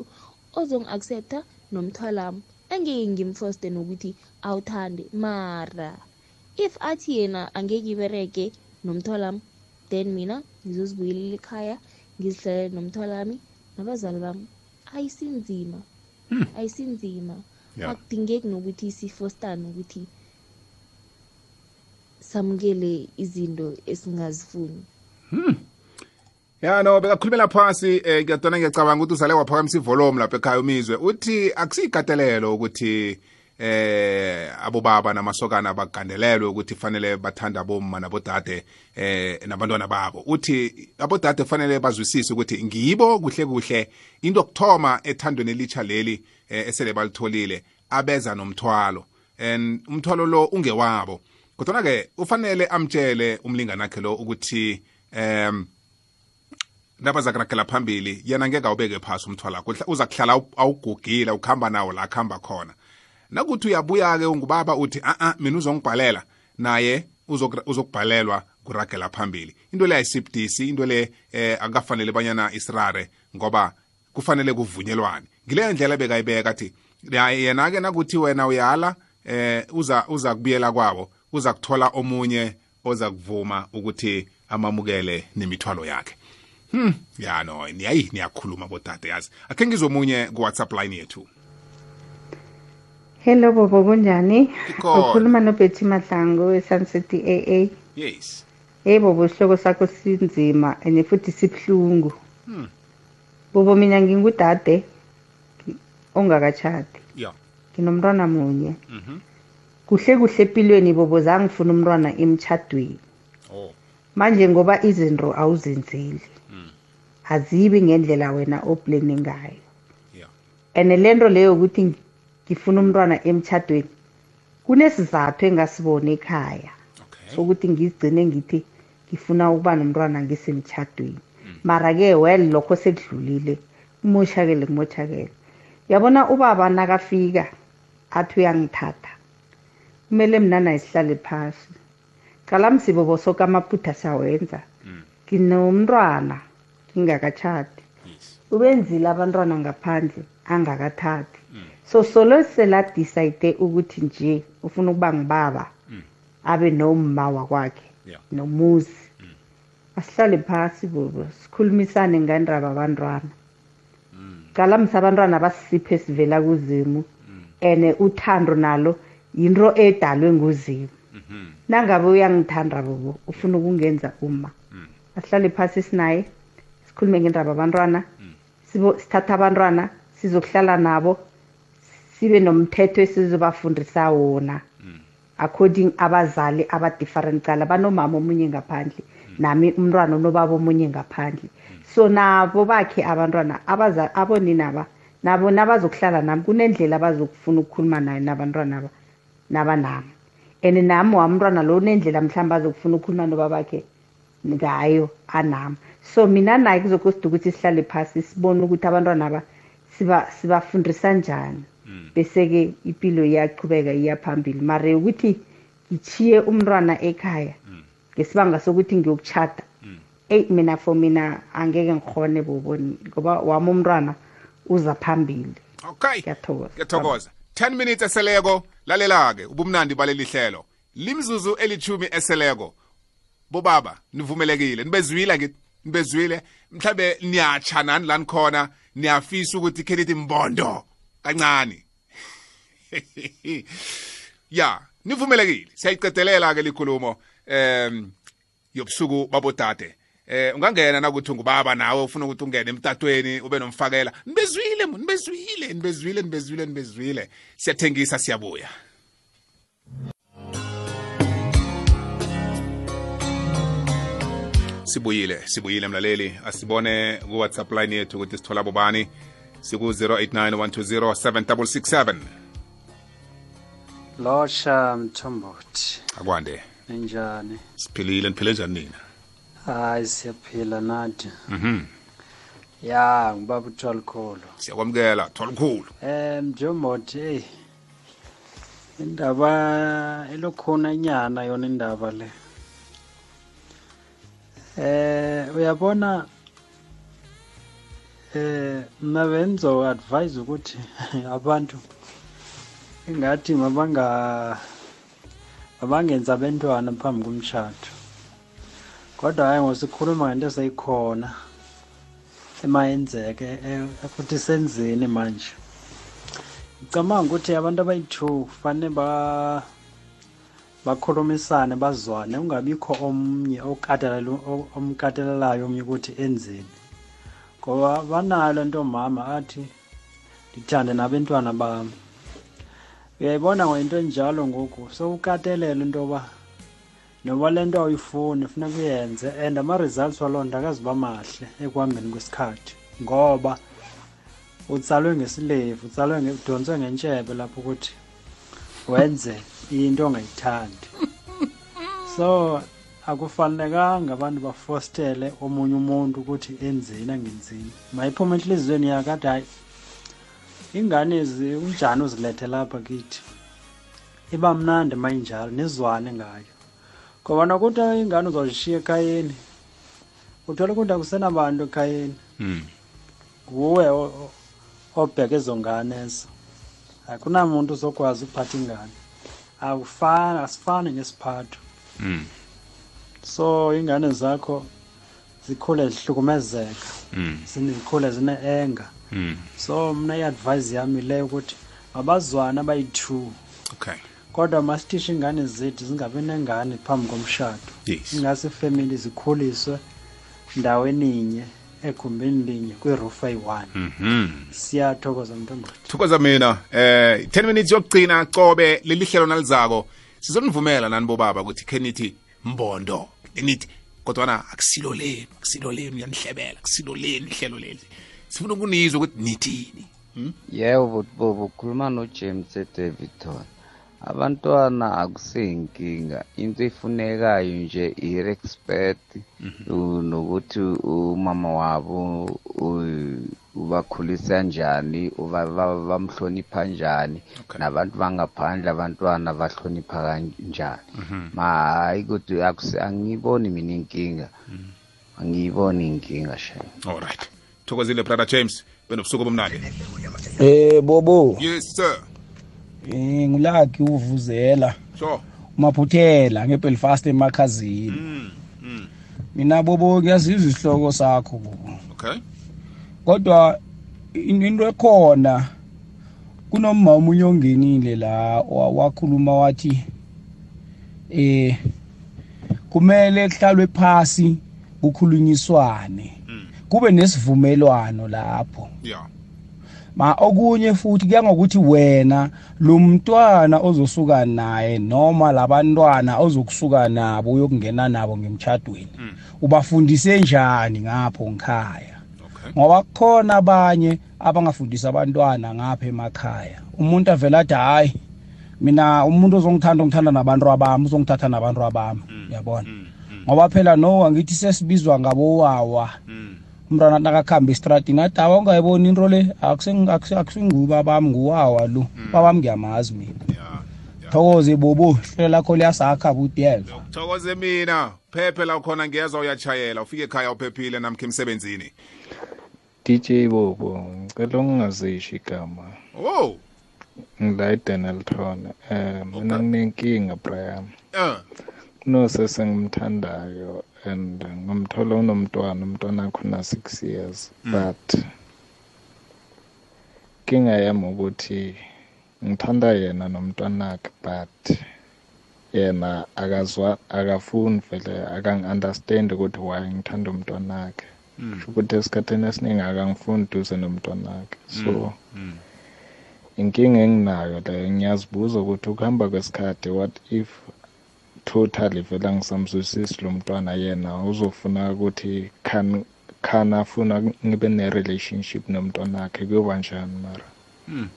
ozongi-accepta nomthwalami engeke ngimfoste nokuthi awuthande mara if athi yena angeke ibereke nomthwalami then mina ngizozibuyelela ekhaya ngizihlalele nomthwalami nabazali bami. Ayisinzima ayisinzima. Ya. akudingeki nokuthi sifostane ukuthi samukele izinto esingazifuni. Ya no bekakhulumela phasi eh ngiyadona ngiyacabanga ukuthi usale waphakamisa ivolume lapha ekhaya umizwe. Uthi akusiyikatelelo ukuthi eh abobaba namasokana bagandelelwe ukuthi fanele bathanda abomma nabodade eh nabantwana babo. Uthi abodade kufanele bazwisise ukuthi ngibo kuhle kuhle into yokuthoma ethandweni elitsha leli eh, esele balitholile abeza nomthwalo. And umthwalo lo ungewabo. Kodwa ke ufanele amtshele umlingani wakhe lo ukuthi em nabaza kuragela phambili yena ngeke awubeke phasi umthwalo wakho uza kuhlala awu- awugugile ukhamba nawo la khamba khona. Nakuthi uyabuya-ke ungubaba uthi a-a mina uzongibhalela. Naye uzokubhalelwa kuragela phambili. Into le ayisibudisi into le eh akukafanele banyana isirare ngoba kufanele kuvunyelwane. Ngileyo ndlela bekayibeka athi yena-ke nakuthi wena uyala eh uza uza kubuyela kwabo. Uza kuthola omunye oza kuvuma ukuthi amamukele nemithwalo yakhe hmm ya no niyayi niyakhuluma bodade yazi akhe ngizomunye ku-whatsapp line yethu Hello bobo kunjani? Ukhuluma noBetty Madlango weSunset AA. yes Hey bobo isihloko sakho sinzima and futhi sibhlungu. Hmm. Bobo mina ngingudade ngi- ongakachadi. ya Nginomntwana munye. mhm Kuhle kuhle empilweni bobo zangifuna umntwana emchadweni. oh Manje ngoba izinto awuzenzeli. Mm. Azibi ngendlela wena oplane ngayo. ya ene lento leyo ukuthi ngifuna umntwana emchadweni kunesizathu engasibona ekhaya okay sokuthi ngizigcine ngithi ngifuna ukuba nomntwana ngisemchadweni mara-ke well lokho sekudlulile umoshakele kumoshakele yabona ubaba nakafika athi uyangithatha kumele mna naye sihlale phasi. Qala msibobo soke amaphutha siyawenza. Nginomntwana ngingakatshati ubenzile abantwana ngaphandle angakathathi. So solo seladicide ukuthi nje ufuna ukuba ngibaba abe nomma wakwakhe nomuzi. Asihlale phasi bobo. Sikhulumisane ngendaba abantwana. Qala msa abantwana basisiphe sivela kuzimu. And uthando nalo yinto edalwe nguzimu. Nangabe uyangithanda bobo ufuna ukungenza uma. Asihlale phasi sinaye sikhulume ngendaba abantwana sibo- sithatha abantwana sizokuhlala nabo sibe nomthetho esizobafundisa wona. According abazali aba-different cala banomama omunye ngaphandle nami umntwana onobaba omunye ngaphandle. So nabo bakhe abantwana abaza- aboninaba nabo nabazokuhlala nami kunendlela abazokufuna ukukhuluma nayo nabantwana aba nabanami and nami wamntwana lo unendlela mhlawumbe azokufuna ukukhuluma nobabakhe ngayo anami. So mina naye kuzokosidwa ukuthi sihlale phasi sibone ukuthi abantwana aba siba- sibafundisa njani. Bese-ke impilo iyachubeka iya phambili. Mare ukuthi ngichiye umntwana ekhaya ngesibanga sokuthi ngiyokuchata eyi mina for mina angeke ngikhone boboni ngoba wami umntwana uza phambili. Okay. Ngiyathokoza. Ngiyathokoza. 10 minutes eseleko lalela-ke ubumnandi baleli hlelo. Limzuzu elithumi eseleko. Bobaba nivumelekile? Nibezwile ngithi nibezwile? Mhlambe niyatsha nani la nikhona niyafisa ukuthi khe nithi mbondo. Kancane. Ya nivumelekile? Siyayiqedelela-ke likhulumo um yobusuku babodade. Eh ungangena nakuthi ungubaba nawe ufuna ukuthi ungene emtatweni ube nomfakela. Nibezwile nibezwile nibezwile nibezwile nibezwile. Siyathengisa siyabuya. Sibuyile sibuyile mlaleli. Asibone ku-whatsapp line yethu ukuthi sithola bobani. Siku-089 120 7667 losha mthombothi. Akwande. Ninjani? Siphilile niphile njani nina? Hayi siyaphila nathi. Mhm. Ya ngibaba uthwalikhulu siyakwamukela thwalikhulu um mthombothi eyi indaba elokhona nyana yona indaba le. Eh uyabona eh mna benzo advise ukuthi abantu ingathi mabanga mabangenza abentwana phambi komshado. Kodwa hayi ngosikhuluma ngento eseyikhona emayenzeke eh, futhi senzeni manje. Ngicabanga ukuthi abantu abayi-two kufanele ba bakhulumisane bazwane ungabikho omnye okatelela- o- omkatelelayo omnye ukuthi enzeni. Ngoba banalo ntomama athi ndithande nabentwana bami. Uyayibona ngento enjalo ngoku sowukatelela into yoba noba le nto awuyifuni funeka uyenze and ama-results waloo nto akaziba mahle ekuhambeni kwesikhathi ngoba utsalwe ngesilevu utsalwe nge- udonswe ngentshebe lapho ukuthi wenze into ongayithandi. So akufanelekanga abantu bafostele omunye umuntu ukuthi enzeni angenzini mayiphume enhliziyweni yakhe athi hayi ingane ezi unjani uzilethe lapha kithi. Iba mnandi mayinjalo nizwane ngayo. Ngoba nokuthi ingane uzozishiya ekhayeni. Uthole ukuthi akusenabantu ekhayeni. Mm. nguwe o- o- obheka ezo ngane ezo. Akunamuntu uzokwazi ukuphatha ingane. Akufani asifani ngesiphatho Mm. so ingane zakho zikhule zihlukumezeka. Mm. zine- zikhule zine-enga Mm. so mna i-advice yami leyo ukuthi mabazwane abayi-two. Okay. Kodwa masithishe ingane zethu zingabi nengane phambi komshado. Yes. Ingase ifamily zikhuliswe ndaweninye egumbini linye kwirufu eyi-one mhm. Siyathokoza mntombothi. Thokoza mina. Eh 10 minutes yokugcina cobe leli hlelo nalizako. Sizonivumela nani bobaba ukuthi khe nithi mbondo nithi kodwana akusilo lenu akusilo lenu yanihlebela akusilo lenu ihlelo leli. Sifuna ukunizwa ukuthi nithini? Hmm? yebo bobo ukhuluma nojames edavidton. Abantwana akuseyinkinga into efunekayo nje i-respect u- nokuthi umama wabo u- ubakhulisa njani uba- ba- bamhlonipha njani. Nabantu bangaphandle abantwana bahlonipha kanjani. Mhm. ma hayi kodwa akusi- angiyiboni mina inkinga. Angiyiboni inkinga shem alright thokozile brother james. Benobusuku bomnandi. Eh bobo. Yes sir. Eh ngulaki uvuzela sure umaphuthela ngeBelfast emakhazini. Mm. Mm. mina bobo ngiyazizwa isihloko sakho bobo okay. Kodwa in- into ekhona kunomama omunye ongenile la wa- wakhuluma wathi eh kumele kuhlalwe phasi kukhulunyiswane. Kube nesivumelwano lapho. Yeah. Ma okunye futhi kuya ngokuthi wena lo mntwana ozosuka naye noma labantwana ozokusuka nabo uyokungena nabo ngemtchadweni ubafundise njani ngapho ngikhaya ngoba kukhona abanye abangafundisa abantwana ngapha emakhaya. Umuntu avela athi hayi mina umuntu ozongithanda ongithanda nabantu abami uzongithatha nabantu abami. Uyabona? Ngoba phela no angithi sesibizwa ngabowawa. Umntwana nakakhamba estradini athi awa ungayiboni into le akusengi- akusi- akusinguba bami nguwawa lo babami ngiyamazi mina. Thokoze bobo ihlelo lakho liyasakha budeva thokoze mina phephe la ukhona ngiyezwa uyachayela ufike ekhaya uphephile namkha emsebenzini. DJ Bobo ngicela ungingazishi igama. Oh. Ngila eDenelton eh mina nginenkinga Brian. Eh. Kunosese ngimthandayo and ngimthola unomntwana umntwana wakhe una 6 years Mm. but inkinga yami ukuthi ngithanda yena nomntwana wakhe but yena akazwa akafuni vele akangi-understand ukuthi why ngithanda umntwana wakhe Mm. Kusho ukuthi esikhathini esiningi akangifuni duze nomntwana wakhe so Mm. inkinga enginayo leyo ngiyazibuza ukuthi ukuhamba kwesikhathi what if totally vele angisamzwisisi lo mntwana yena. Uzofuna ukuthi can can afuna ngibe ne-relationship nomntwana wakhe kuyoba njani mara? Mm.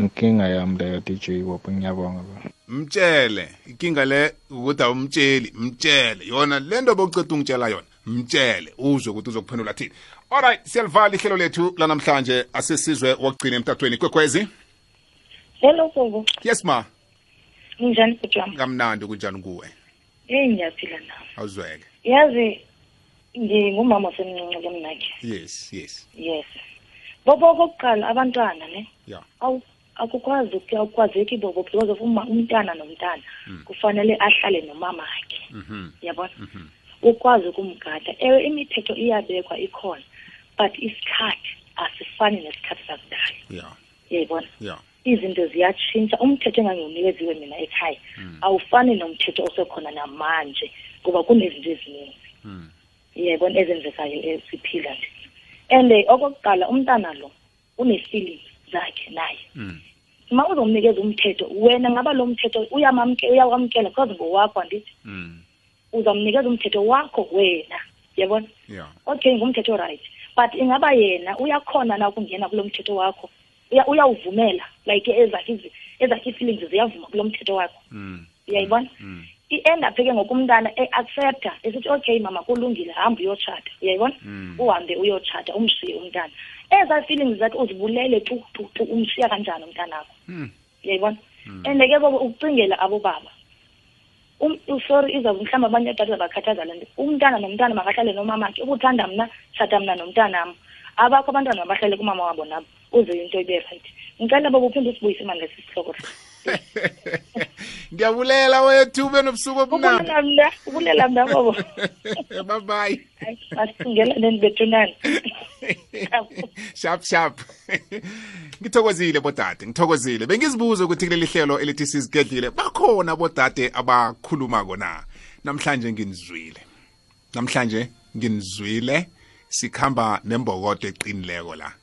inkinga yami leyo dj bobo ngiyabonga baba. Mtshele inkinga le ukuthi awumtsheli mtshele. Yona le nto bowuceda ungitshela yona mtshele. Uzwe ukuthi uzokuphendula thini alright siyalivala ihlelo lethu lanamhlanje asesizwe wokugcina emtatweni. Kwekwezi? Hello bobo yes ma. Unjani bhuti wami? Kamnandi kunjani kuwe? Eyi ngiyaphila na awuzweke. Yazi ngingumama osemncinci kumnakhe yes yes. Yes. Bobo okokuqala abantwana ne? Yeah. awu akukwazi uku- akukwazeki bobo because of umntana nomntana kufanele ahlale nomama akhe Mhm. yabona? Ukwazi ukumgada. Ewe imithetho iyabekwa ikhona but isikhathi asifani nesikhathi sakudala. Yeah yayibona? Yeah izinto ziyatshintsha umthetho engangiwunikeziwe mina ekhaya. Awufani nomthetho osekhona namanje kuba kunezinto eziningi. Mm. yayibona ezenzekayo esiphila nje. And eh, okokuqala umntana lo une-feelings zakhe naye. Mm. ma uzomnikeza umthetho wena ngaba lo mthetho uyamamke- uyawamkela because ngowakho andithi. Mm. uzamnikeza umthetho wakho wena yabona yeah. Okay ngumthetho right. But ingaba yena uyakhona na ukungena kulo mthetho wakho? Uya- uyawuvumela like ezakhe izi- ezakhe ii-feelings ziyavuma kulo mthetho wakho. Mm. uyayibona? Mm. i-end up ke ngoku umntana e-accepta esithi okay mama kulungile hamba uyotshata uyayibona? Mm. uhambe uyotshata umshiye umntana. Ezaa feelings zakhe uzibulele tu tu tu umshiya kanjani umntanakho? Mm. uyayibona? And ke bobo ukucingela abobaba. Um- sorry izawuba mhlawumbi abanye odade bakhathaza le nto umntana nomntana makahlale nomamakhe. Ukuthanda mna tshata mna nomntanam. Abakho abantwana mabahlale kumama wabo nabo. Uze into ibe right. Ngicela bobo uphinde usibuyise mani lesi sihloko ndiyabulela wethu ube nobusuku obumnandi. Ubulela mna ubulela mna bobo bye bye masingelane bethunani sharp sharp. Ngithokozile bodade ngithokozile. Bengizibuza ukuthi kuleli hlelo elithi sizigedlile bakhona bodade abakhulumako na namhlanje nginizwile. Namhlanje nginizwile sikhamba nembokodo eqinileko la.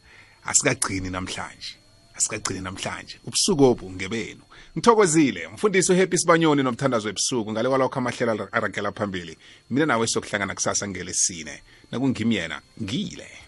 Asikagcini namhlanje. Asikagcini namhlanje. Ubusuku obu ngebenu ngithokozile mfundisi uhappy sibanyoni nomthandazo ebusuku. Ngale kwalokho amahlelo aragela phambili mina nawe sokuhlangana kusasa ngelesine. Nakungimi yena ngile.